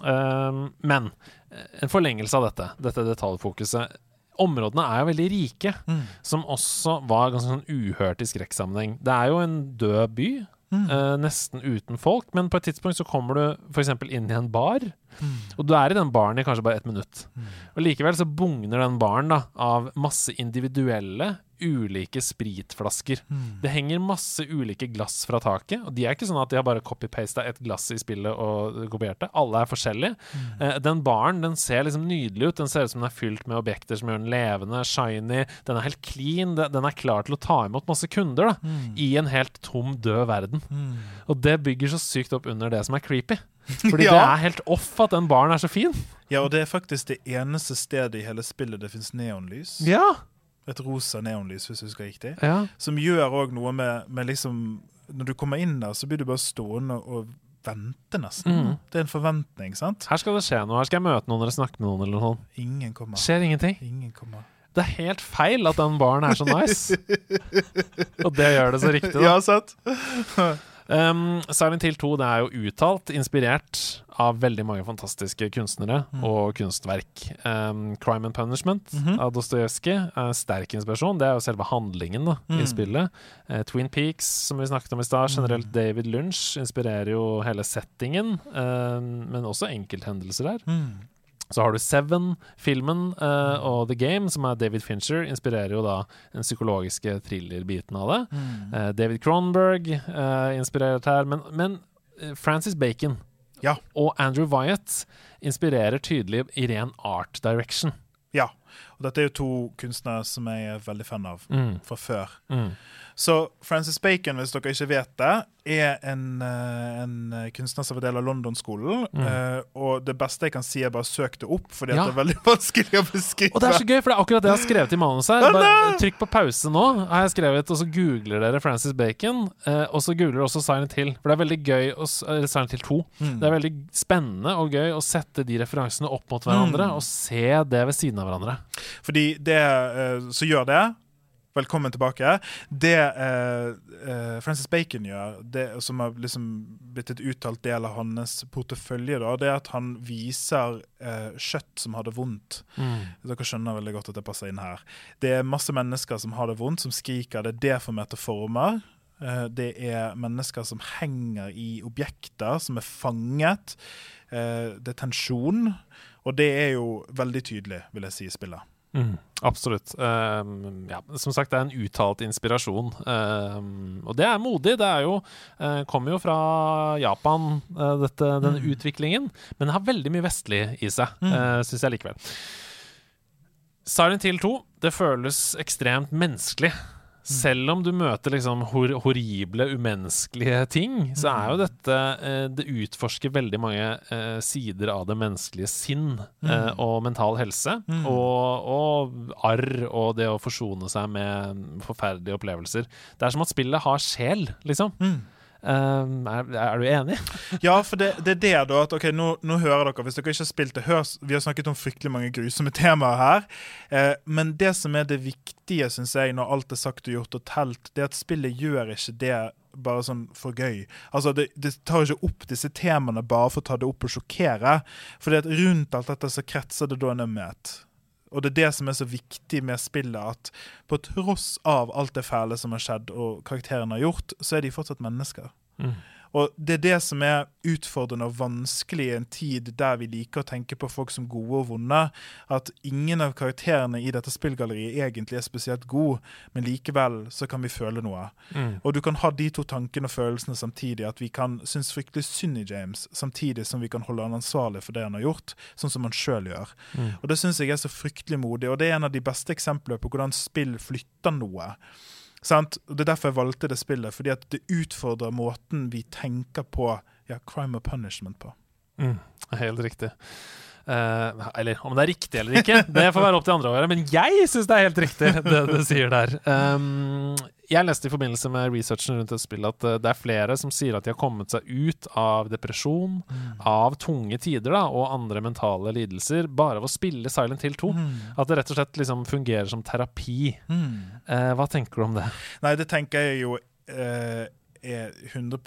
Uh, men en forlengelse av dette, dette detaljfokuset Områdene er jo veldig rike, mm. som også var ganske sånn uhørt i skrekksammenheng. Det er jo en død by, mm. uh, nesten uten folk, men på et tidspunkt så kommer du f.eks. inn i en bar. Mm. Og du er i den baren i kanskje bare ett minutt. Mm. Og likevel så bugner den baren da av masse individuelle, ulike spritflasker. Mm. Det henger masse ulike glass fra taket, og de er ikke sånn at de har bare copy-pasta et glass i spillet og kopiert det. Alle er forskjellige. Mm. Eh, den baren den ser liksom nydelig ut. Den ser ut som den er fylt med objekter som gjør den levende, shiny. Den er helt clean. Den er klar til å ta imot masse kunder da, mm. i en helt tom, død verden. Mm. Og det bygger så sykt opp under det som er creepy. Fordi [LAUGHS] ja. det er helt off at den baren er så fin. Ja, og det er faktisk det eneste stedet i hele spillet det fins neonlys. Ja. Et rosa neonlys, hvis jeg husker riktig. Ja. Som gjør òg noe med, med, liksom Når du kommer inn der, så blir du bare stående og vente, nesten. Mm. Det er en forventning, sant? Her skal det skje noe. Her skal jeg møte noen eller snakke med noen. eller noe Ingen kommer. Skjer ingenting. Ingen kommer. Det er helt feil at den baren er så nice. [LAUGHS] og det gjør det så riktig, da. Ja, sant. Um, Silent Hill 2 det er jo uttalt inspirert av veldig mange fantastiske kunstnere Mm. og kunstverk. Um, Crime and Punishment Mhm. av Dostojevskij er sterk inspirasjon. Det er jo selve handlingen da, i Mm. spillet. Uh, Twin Peaks, som vi snakket om i stad, generelt Mm. David Lunch inspirerer jo hele settingen, um, men også enkelthendelser der. Så har du Seven, filmen, uh, og The Game, som er David Fincher, inspirerer jo da den psykologiske thriller-biten av det. Mm. Uh, David Cronberg uh, inspirert her, men, men eh, Francis Bacon Ja. og Andrew Wyatt inspirerer tydelig i ren art direction. Ja. Og dette er jo to kunstnere som jeg er veldig fan av Mm, fra før. mm, Så Francis Bacon, hvis dere ikke vet det, er en, eh, en kunstner som er del av London-skolen. Mm. eh, og det beste jeg kan si, er bare søk det opp, fordi Ja. det er veldig [LAUGHS] vanskelig å beskrive. Og det er så gøy, for det er akkurat det jeg har skrevet i manus her. Bare trykk på pause nå, har jeg skrevet, og så googler dere Francis Bacon. Eh, og så googler dere også Silent Hill, for det er veldig gøy å, eller Silent Hill 2. Mm. Det er veldig spennende og gøy å sette de referansene opp mot hverandre Mm. og se det ved siden av hverandre. Fordi det eh, som gjør det Velkommen tilbake. Det eh, eh, Francis Bacon gjør, det som har liksom blitt et uttalt del av hans portefølje, da, det er at han viser eh, kjøtt som det vondt. Dere skjønner veldig godt at det passer inn her. Det er masse mennesker som har det vondt, som skriker. Det er deformerte former. Eh, Det er mennesker som henger i objekter, som er fanget. Eh, Det er tensjon. Og det er jo veldig tydelig, vil jeg si, i spillet. Mm, absolutt. Um, ja, som sagt, det er en uttalt inspirasjon. Um, og det er modig. Det er jo, uh, kommer jo fra Japan, uh, dette, denne Mm. utviklingen. Men det har veldig mye vestlig i seg, Mm. uh, syns jeg likevel. Silent Hill 2 det føles ekstremt menneskelig. Selv om du møter liksom hor horrible, umenneskelige ting, så er jo dette eh, Det utforsker veldig mange eh, sider av det menneskelige sinn eh, og mental helse. Mm. Og, og arr og det å forsone seg med forferdelige opplevelser. Det er som at spillet har sjel, liksom. Mm. Eh, er, er du enig? [LAUGHS] Ja, for det, det er det, da. At, ok, nå, nå hører dere, Hvis dere ikke har spilt det, hør, vi har snakket om fryktelig mange grusomme [LAUGHS] temaer her. Eh, men det som er det viktige, syns jeg, når alt er sagt og gjort og telt, det er at spillet gjør ikke det bare sånn for gøy. Altså, det, det tar ikke opp disse temaene bare for å ta det opp og sjokkere. For rundt alt dette så kretser det da en ømhet. Og det er det som er så viktig med spillet, at på tross av alt det fæle som har skjedd, og karakterene har gjort, så er de fortsatt mennesker. Mm. Og det er det som er utfordrende og vanskelig i en tid der vi liker å tenke på folk som gode og vonde. At ingen av karakterene i dette spillgalleriet egentlig er spesielt god, men likevel så kan vi føle noe. Mm. Og du kan ha de to tankene og følelsene samtidig. At vi kan synes fryktelig synd i James, samtidig som vi kan holde han ansvarlig for det han har gjort, sånn som han sjøl gjør. Mm. Og det syns jeg er så fryktelig modig, og det er en av de beste eksemplene på hvordan spill flytter noe. Sant? Det er derfor jeg valgte det spillet, fordi at det utfordrer måten vi tenker på ja, crime og punishment på. Mm, helt riktig. Uh, eller om det er riktig eller ikke, det får være opp til andre å gjøre. Men jeg syns det er helt riktig, det du sier der. Um, jeg leste i forbindelse med researchen rundt et spill at eh, det er flere som sier at de har kommet seg ut av depresjon, av tunge tider da, og andre mentale lidelser bare av å spille Silent Hill 2. Mm. At det rett og slett liksom fungerer som terapi. Mm. Eh, hva tenker du om det? Nei, det tenker jeg jo eh, er 100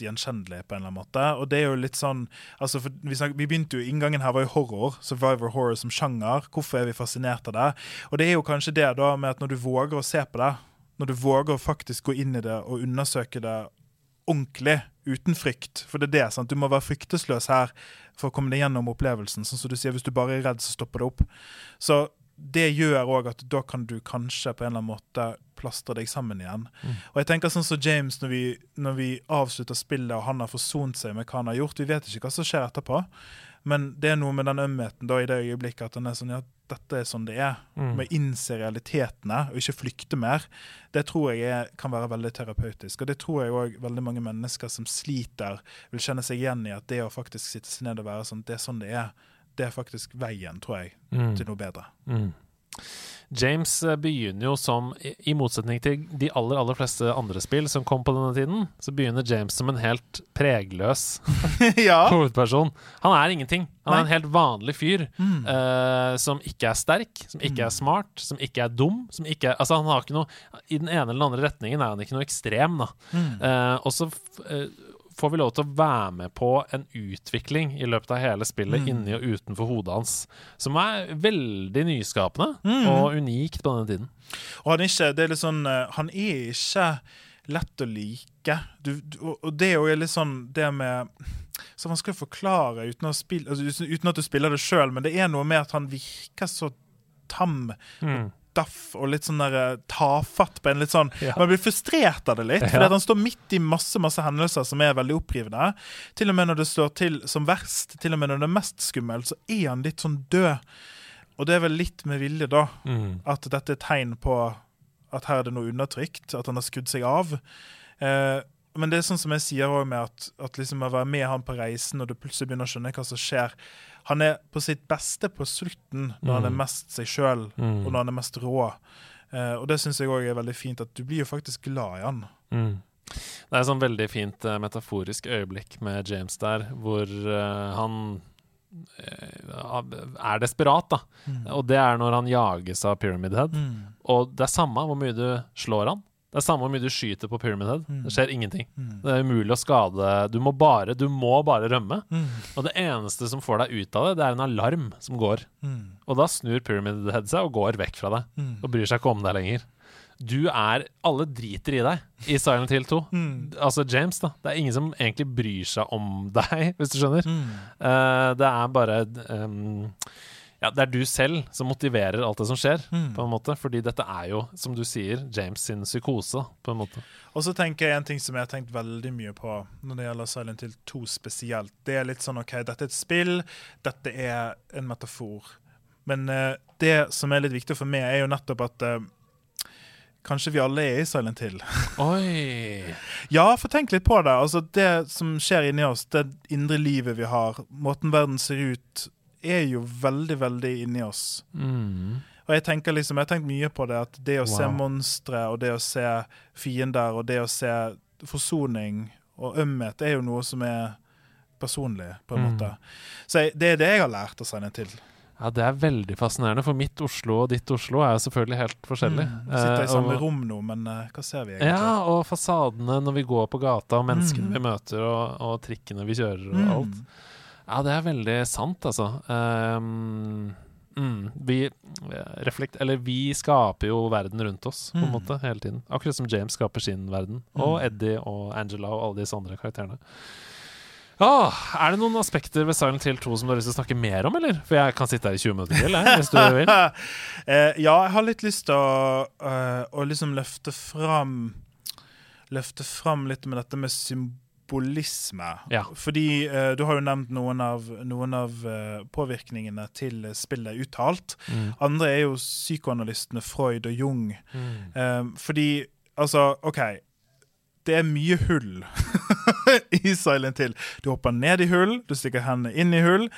gjenkjennelig på en eller annen måte. Og det er jo litt sånn altså for vi, snak, vi begynte jo, Inngangen her var jo horror. Survivor horror som sjanger. Hvorfor er vi fascinert av det? Og det er jo kanskje det da med at når du våger å se på det, når du våger å faktisk gå inn i det og undersøke det ordentlig, uten frykt For det er det, sant? du må være fryktesløs her for å komme deg gjennom opplevelsen. Sånn som du sier, Hvis du bare er redd, så stopper det opp. Så det gjør òg at da kan du kanskje på en eller annen måte plastre deg sammen igjen. Mm. Og jeg tenker sånn som James, når vi, når vi avslutter spillet og han har forsont seg med hva han har gjort, vi vet ikke hva som skjer etterpå, men det er noe med den ømheten da i det øyeblikket at han er sånn ja, dette er sånn det er. Mm. Med å innse realitetene og ikke flykte mer. Det tror jeg er, kan være veldig terapeutisk. Og det tror jeg òg veldig mange mennesker som sliter, vil kjenne seg igjen i. At det å faktisk sitte seg ned og være sånn, det er sånn det er. Det er faktisk veien, tror jeg, Mm. til noe bedre. Mm. James eh, begynner jo som, i motsetning til de aller aller fleste andre spill som kom på denne tiden, så begynner James som en helt pregløs [LAUGHS] ja. hovedperson. Han er ingenting. Han er en helt vanlig fyr Mm. uh, som ikke er sterk, som ikke er smart, som ikke er dum. Som ikke er, altså han har ikke noe I den ene eller den andre retningen er han ikke noe ekstrem, da. Mm. Uh, og så eh, får vi lov til å være med på en utvikling i løpet av hele spillet Mm. inni og utenfor hodet hans, som er veldig nyskapende Mm. og unikt på denne tiden. Og han er ikke Det er litt sånn eh, Han er ikke lett å like. Du, du, og- og det er jo litt sånn det med Så vanskelig å forklare uten, å spille, altså, uten at du spiller det sjøl, men det er noe med at han virker så tam Mm. Daff og litt sånn der eh, tafatt på en litt sånn Ja. Man blir frustrert av det litt, fordi han står midt i masse masse hendelser som er veldig opprivende. Til og med når det står til som verst, til og med når det er mest skummelt, så er han litt sånn død. Og det er vel litt med vilje, da, Mm. at dette er tegn på at her er det noe undertrykt, at han har skrudd seg av. Eh, men det er sånn som jeg sier også med at, at liksom å være med han på reisen, og du plutselig begynner å skjønne hva som skjer. Han er på sitt beste på slutten, når han er Mm. mest seg sjøl, Mm. og når han er mest rå. Eh, og det syns jeg òg er veldig fint, at du blir jo faktisk glad i han. Mm. Det er et sånn veldig fint uh, metaforisk øyeblikk med James der, hvor uh, han er desperat, da. Og det er når han jages av Pyramid Head. Mm. Og det er samme hvor mye du slår han. Det er samme hvor mye du skyter på Pyramid Head. Mm. Det skjer ingenting. Mm. Det er umulig å skade. Du må bare, du må bare rømme. Mm. Og det eneste som får deg ut av det, det er en alarm som går. Mm. Og da snur Pyramid Head seg og går vekk fra deg. Mm. Og bryr seg ikke om deg lenger. Du er Alle driter i deg i Silent Hill 2. Mm. Altså James, da. Det er ingen som egentlig bryr seg om deg, [LAUGHS] hvis du skjønner. Eh, det er bare ehm, Ja, det er du selv som motiverer alt det som skjer, Mm. på en måte. Fordi dette er jo, som du sier, James sin psykose, på en måte. Og så tenker jeg en ting som jeg har tenkt veldig mye på når det gjelder Silent Hill 2 spesielt. Det er litt sånn OK, dette er et spill, dette er en metafor. Men uh, det som er litt viktig for meg, er jo nettopp at uh, Kanskje vi alle er i Silent Hill. [LAUGHS] Oi! Ja, for tenk litt på det. Altså, det som skjer inni oss, det indre livet vi har, måten verden ser ut, er jo veldig, veldig inni oss. Mm. Og jeg tenker liksom, jeg har tenkt mye på det, at det å se monstre, og det å se fiender, og det å se forsoning og ømhet, er jo noe som er personlig, på en Mm. måte. Så jeg, det er det jeg har lært å sende til. Ja, det er veldig fascinerende, for mitt Oslo og ditt Oslo er jo selvfølgelig helt forskjellig. Mm. Vi sitter Eh, i samme og- rom nå, men eh, hva ser vi egentlig? Ja, og fasadene når vi går på gata, og menneskene Mm. vi møter, og, og trikkene vi kjører, og Mm. alt. Ja, det er veldig sant, altså. Um, mm, vi eh, reflekt... Eller vi skaper jo verden rundt oss, på en Mm. måte, hele tiden. Akkurat som James skaper sin verden. Og Mm. Eddie og Angela og alle disse andre karakterene. Ah, er det noen aspekter ved Silent Hill 2 som du har lyst til å snakke mer om, eller? For jeg kan sitte her i 20 minutter til, jeg, hvis du vil. uh, [LAUGHS] ja, jeg har litt lyst til å, uh, å liksom løfte fram Løfte fram litt med dette med symbolisme. Ja. Fordi uh, du har jo nevnt noen av, noen av uh, påvirkningene til spillet uttalt. Mm. Andre er jo psykoanalystene Freud og Jung. Mm. Eh, fordi Altså, OK. Det er mye hull [LAUGHS] i Silent Hill. Du hopper ned i hull, du stikker hendene inn i hull.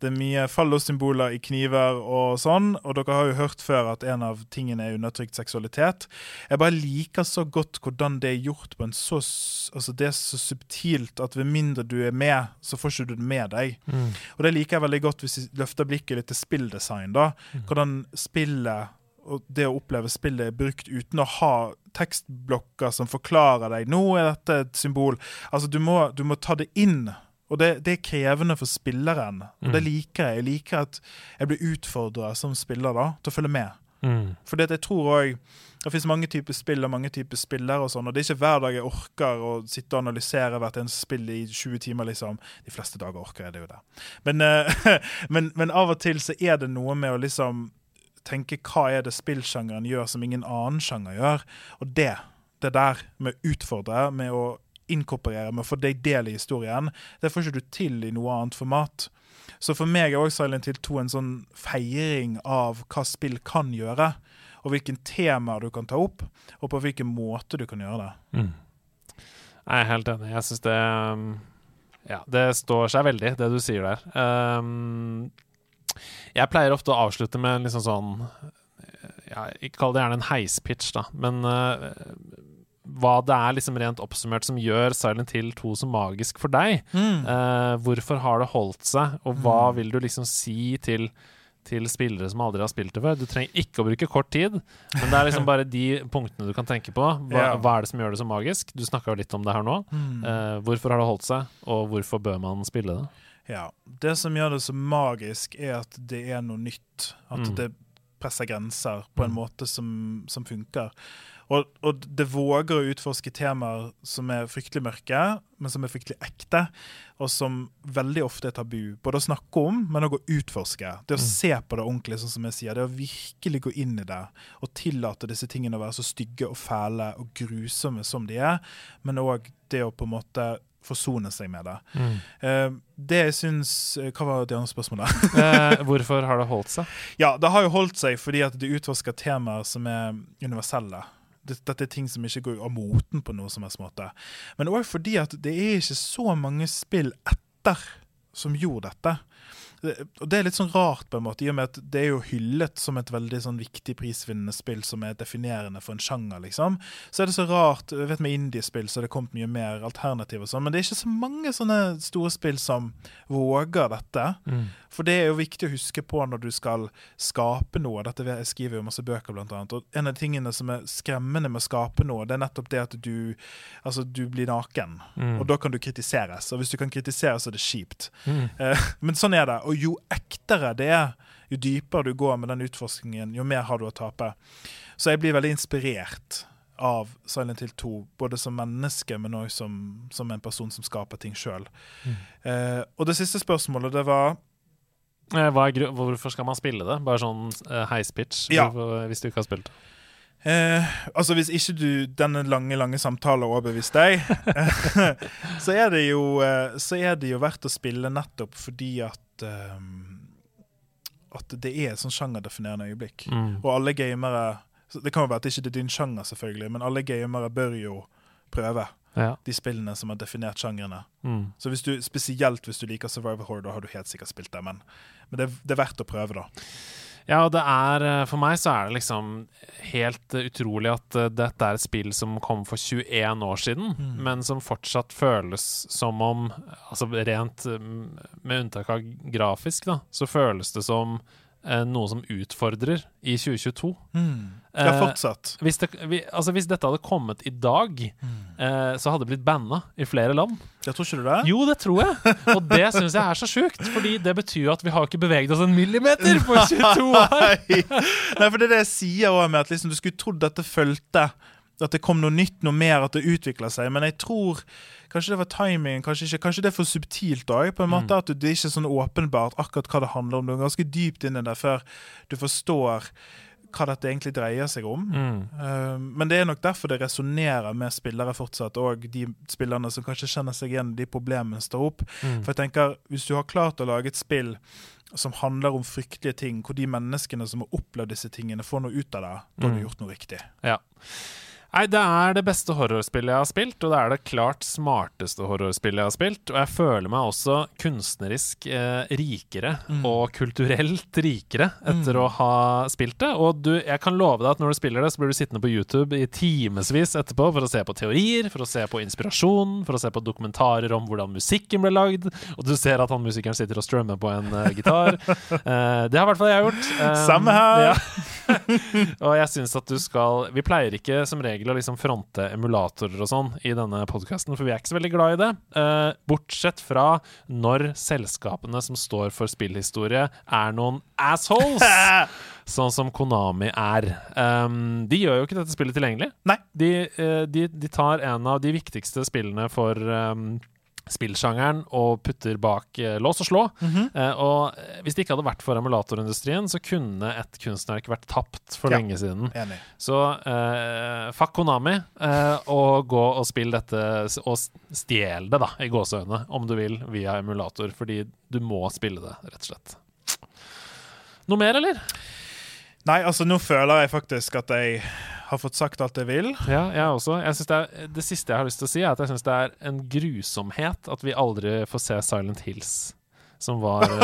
Det er mye fallosymboler i kniver og sånn. Og dere har jo hørt før at en av tingene er undertrykt seksualitet. Jeg bare liker så godt hvordan det er gjort på en så Altså, det er så subtilt at ved mindre du er med, så får ikke du det med deg. Mm. Og det liker jeg veldig godt hvis vi løfter blikket litt til spilldesign. da. Mm. Hvordan spillet og det å oppleve spillet brukt uten å ha tekstblokker som forklarer deg nå er dette et symbol. Altså, du må, du må ta det inn. Og det, det er krevende for spilleren. Og det Mm. liker jeg. Jeg liker at jeg blir utfordra som spiller da, til å følge med. Mm. For jeg tror òg det finnes mange typer spill og mange typer spillere, og sånn, og det er ikke hver dag jeg orker å sitte og analysere hvert eneste spill i 20 timer. liksom. De fleste dager orker jeg det jo det. Men, eh, [LAUGHS] men, men av og til så er det noe med å liksom tenke hva er det spillsjangeren gjør som ingen annen sjanger gjør. Og det, det der med å utfordre, med å inkorporere, med å få deg del i historien, det får ikke du til i noe annet format. Så for meg er også Silent Hill 2 en sånn feiring av hva spill kan gjøre, og hvilken temaer du kan ta opp, og på hvilken måte du kan gjøre det. Mm. Jeg er helt enig. Jeg syns det um, Ja, det står seg veldig, det du sier der. Um, jeg pleier ofte å avslutte med liksom sånn ja, kall det gjerne en heispitch, da, men uh, hva det er liksom rent oppsummert som gjør Silent Hill 2 så magisk for deg. Mm. Uh, hvorfor har det holdt seg, og hva Mm. vil du liksom si til til spillere som aldri har spilt det før. Du trenger ikke å bruke kort tid, men det er liksom [LAUGHS] bare de punktene du kan tenke på. Hva, Ja. hva er det som gjør det så magisk? Du snakka jo litt om det her nå. Mm. Uh, hvorfor har det holdt seg, og hvorfor bør man spille det? Ja. Det som gjør det så magisk, er at det er noe nytt. At Mm. det presser grenser på en Mm. måte som, som funker. Og, og det våger å utforske temaer som er fryktelig mørke, men som er fryktelig ekte, og som veldig ofte er tabu. Både å snakke om, men òg å utforske. Det å Mm. se på det ordentlig, sånn som jeg sier. Det å virkelig gå inn i det og tillate disse tingene å være så stygge og fæle og grusomme som de er, men òg det å på en måte forsone seg med det. Eh, det jeg syns eh, Hva var det andre spørsmålet? uh, [LAUGHS] hvorfor har det holdt seg? [LAUGHS] Ja, det har jo holdt seg fordi at det utforsker temaer som er universelle. Dette er ting som ikke går av moten på noe som helst måte. Men òg fordi at det er ikke så mange spill etter som gjorde dette. Og det er litt sånn rart, på en måte, i og med at det er jo hyllet som et veldig sånn viktig prisvinnende spill som er definerende for en sjanger, liksom. Så er det så rart jeg vet Med indiespill så har det kommet mye mer alternativ, og sånn, men det er ikke så mange sånne store spill som våger dette. For det er jo viktig å huske på når du skal skape noe. Dette Jeg skriver jo masse bøker, blant annet. Og en av de tingene som er skremmende med å skape noe, det er nettopp det at du, altså, du blir naken. Mm. Og da kan du kritiseres. Og hvis du kan kritiseres, så er det kjipt. Mm. Eh, men sånn er det. Og jo ektere det er, jo dypere du går med den utforskningen, jo mer har du å tape. Så jeg blir veldig inspirert av Silent Hill 2, både som menneske, men òg som, som en person som skaper ting sjøl. Mm. Eh, og det siste spørsmålet, det var Eh, hva er gru hvorfor skal man spille det? Bare sånn eh, heispitch, Ja. hvis du ikke har spilt det? Eh, altså Hvis ikke du denne lange lange samtalen overbeviste overbevist deg, [LAUGHS] så, er det jo, eh, så er det jo verdt å spille nettopp fordi at um, At det er et sånn sjangerdefinerende øyeblikk. Mm. Og alle gamere Det kan jo være at det ikke er din sjanger, selvfølgelig, men alle gamere bør jo prøve Ja. de spillene som har definert sjangrene. Mm. Så hvis du, Spesielt hvis du liker Survival Horror, da har du helt sikkert spilt det. Men, men det, det er verdt å prøve, da. Ja, og det er eh, For meg så er det liksom helt eh, utrolig at eh, dette er et spill som kom for 21 år siden, Mm. men som fortsatt føles som om Altså rent med unntak av grafisk, da, så føles det som noe som utfordrer i 2022. Ja, Eh. Hvis, det, vi, altså hvis dette hadde kommet i dag, eh, så hadde det blitt banna i flere land. Jeg tror ikke du det? Jo, det tror jeg. Og det syns jeg er så sjukt, fordi det betyr jo at vi har ikke beveget oss en millimeter på 22 år. Nei. Nei, for det er det jeg sier òg, med at liksom, du skulle trodd dette fulgte. At det kom noe nytt, noe mer, at det utvikla seg. Men jeg tror kanskje det var timingen, kanskje ikke. Kanskje det er for subtilt òg. På en måte at det det er ikke sånn åpenbart akkurat hva det handler om. Du er ganske dypt inni det før du forstår hva dette egentlig dreier seg om. Mm. Uh, men det er nok derfor det resonnerer med spillere fortsatt, og de spillerne som kanskje kjenner seg igjen i de problemene står opp. Mm. For jeg tenker, Hvis du har klart å lage et spill som handler om fryktelige ting, hvor de menneskene som har opplevd disse tingene, får noe ut av det, da har du Mm. gjort noe riktig. Ja. Nei, det er det beste horrorspillet jeg har spilt, og det er det klart smarteste horrorspillet jeg har spilt. Og jeg føler meg også kunstnerisk eh, rikere Mm. og kulturelt rikere etter Mm. å ha spilt det. Og du, jeg kan love deg at når du spiller det, så blir du sittende på YouTube i timevis etterpå for å se på teorier, for å se på inspirasjon, for å se på dokumentarer om hvordan musikken ble lagd, og du ser at han musikeren sitter og strømmer på en uh, gitar. uh, [LAUGHS] det har i hvert fall jeg gjort. Um, Samme her. Ja. [LAUGHS] [LAUGHS] og jeg syns at du skal Vi pleier ikke som regel å liksom fronte emulatorer og sånn i denne podkasten, for vi er ikke så veldig glad i det. Uh, bortsett fra når selskapene som står for spillhistorie, er noen assholes. [LAUGHS] Sånn som Konami er. Um, de gjør jo ikke dette spillet tilgjengelig. Nei. De, uh, de, de tar en av de viktigste spillene for um, spillsjangeren og putter bak eh, lås og slå. Mhm. Eh, og eh, hvis det ikke hadde vært for emulatorindustrien, så kunne et kunstnerk vært tapt for Ja. lenge siden. Enig. Så eh, fuck Konami, eh, og gå og spill dette og stjel det, da, i gåseøynene, om du vil, via emulator. Fordi du må spille det, rett og slett. Noe mer, eller? Nei, altså nå føler jeg faktisk at jeg har fått sagt alt jeg vil. Ja, jeg også. Jeg det, er, det siste jeg har lyst til å si, er at jeg syns det er en grusomhet at vi aldri får se Silent Hills som var uh,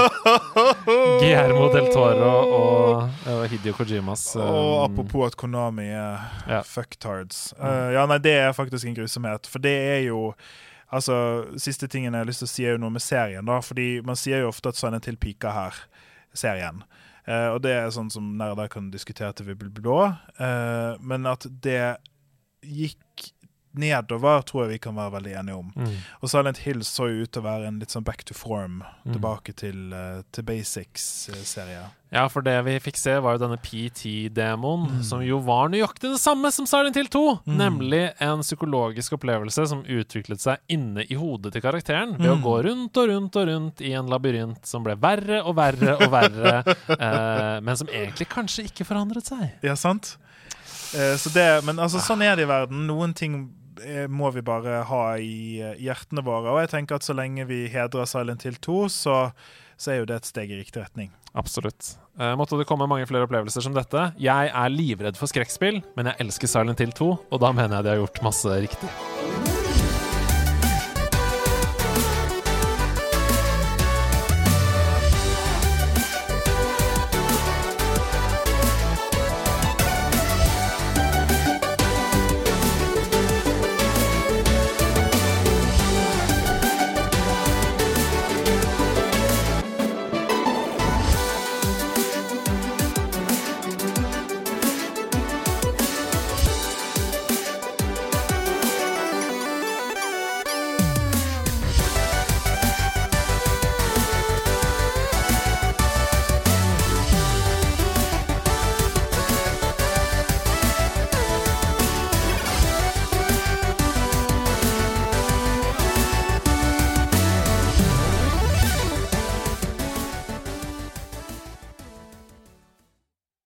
[LAUGHS] Guillermo del Toro og uh, Hidio Kojimas um, Og apropos at Konami er ja. fucktards. Uh, ja, nei, det er faktisk en grusomhet. For det er jo Altså, Siste tingen jeg har lyst til å si, er jo noe med serien. da, fordi Man sier jo ofte at Silent Hill Pika her, serien. Uh, og det er sånn som nerder kan diskutere til vi blir blå. Uh, men at det gikk nedover, tror jeg vi kan være veldig enige om. Mm. Og Silent Hill så jo ut til å være en litt sånn back to form, mm. tilbake til, uh, til basics-serie. Ja, for det vi fikk se, var jo denne PT-demoen, mm. som jo var nøyaktig det samme som Silent Hill 2. Mm. Nemlig en psykologisk opplevelse som utviklet seg inne i hodet til karakteren ved å mm. gå rundt og rundt og rundt i en labyrint som ble verre og verre og verre, [LAUGHS] eh, men som egentlig kanskje ikke forandret seg. Ja, sant? Eh, så det, men altså, sånn er det i verden. Noen ting Eh, må vi bare ha i eh, hjertene våre. Og jeg tenker at så lenge vi hedrer Silent Hill 2, så, så er jo det et steg i riktig retning. Absolutt. Uh, måtte det komme mange flere opplevelser som dette. Jeg er livredd for skrekkspill, men jeg elsker Silent Hill 2, og da mener jeg de har gjort masse riktig.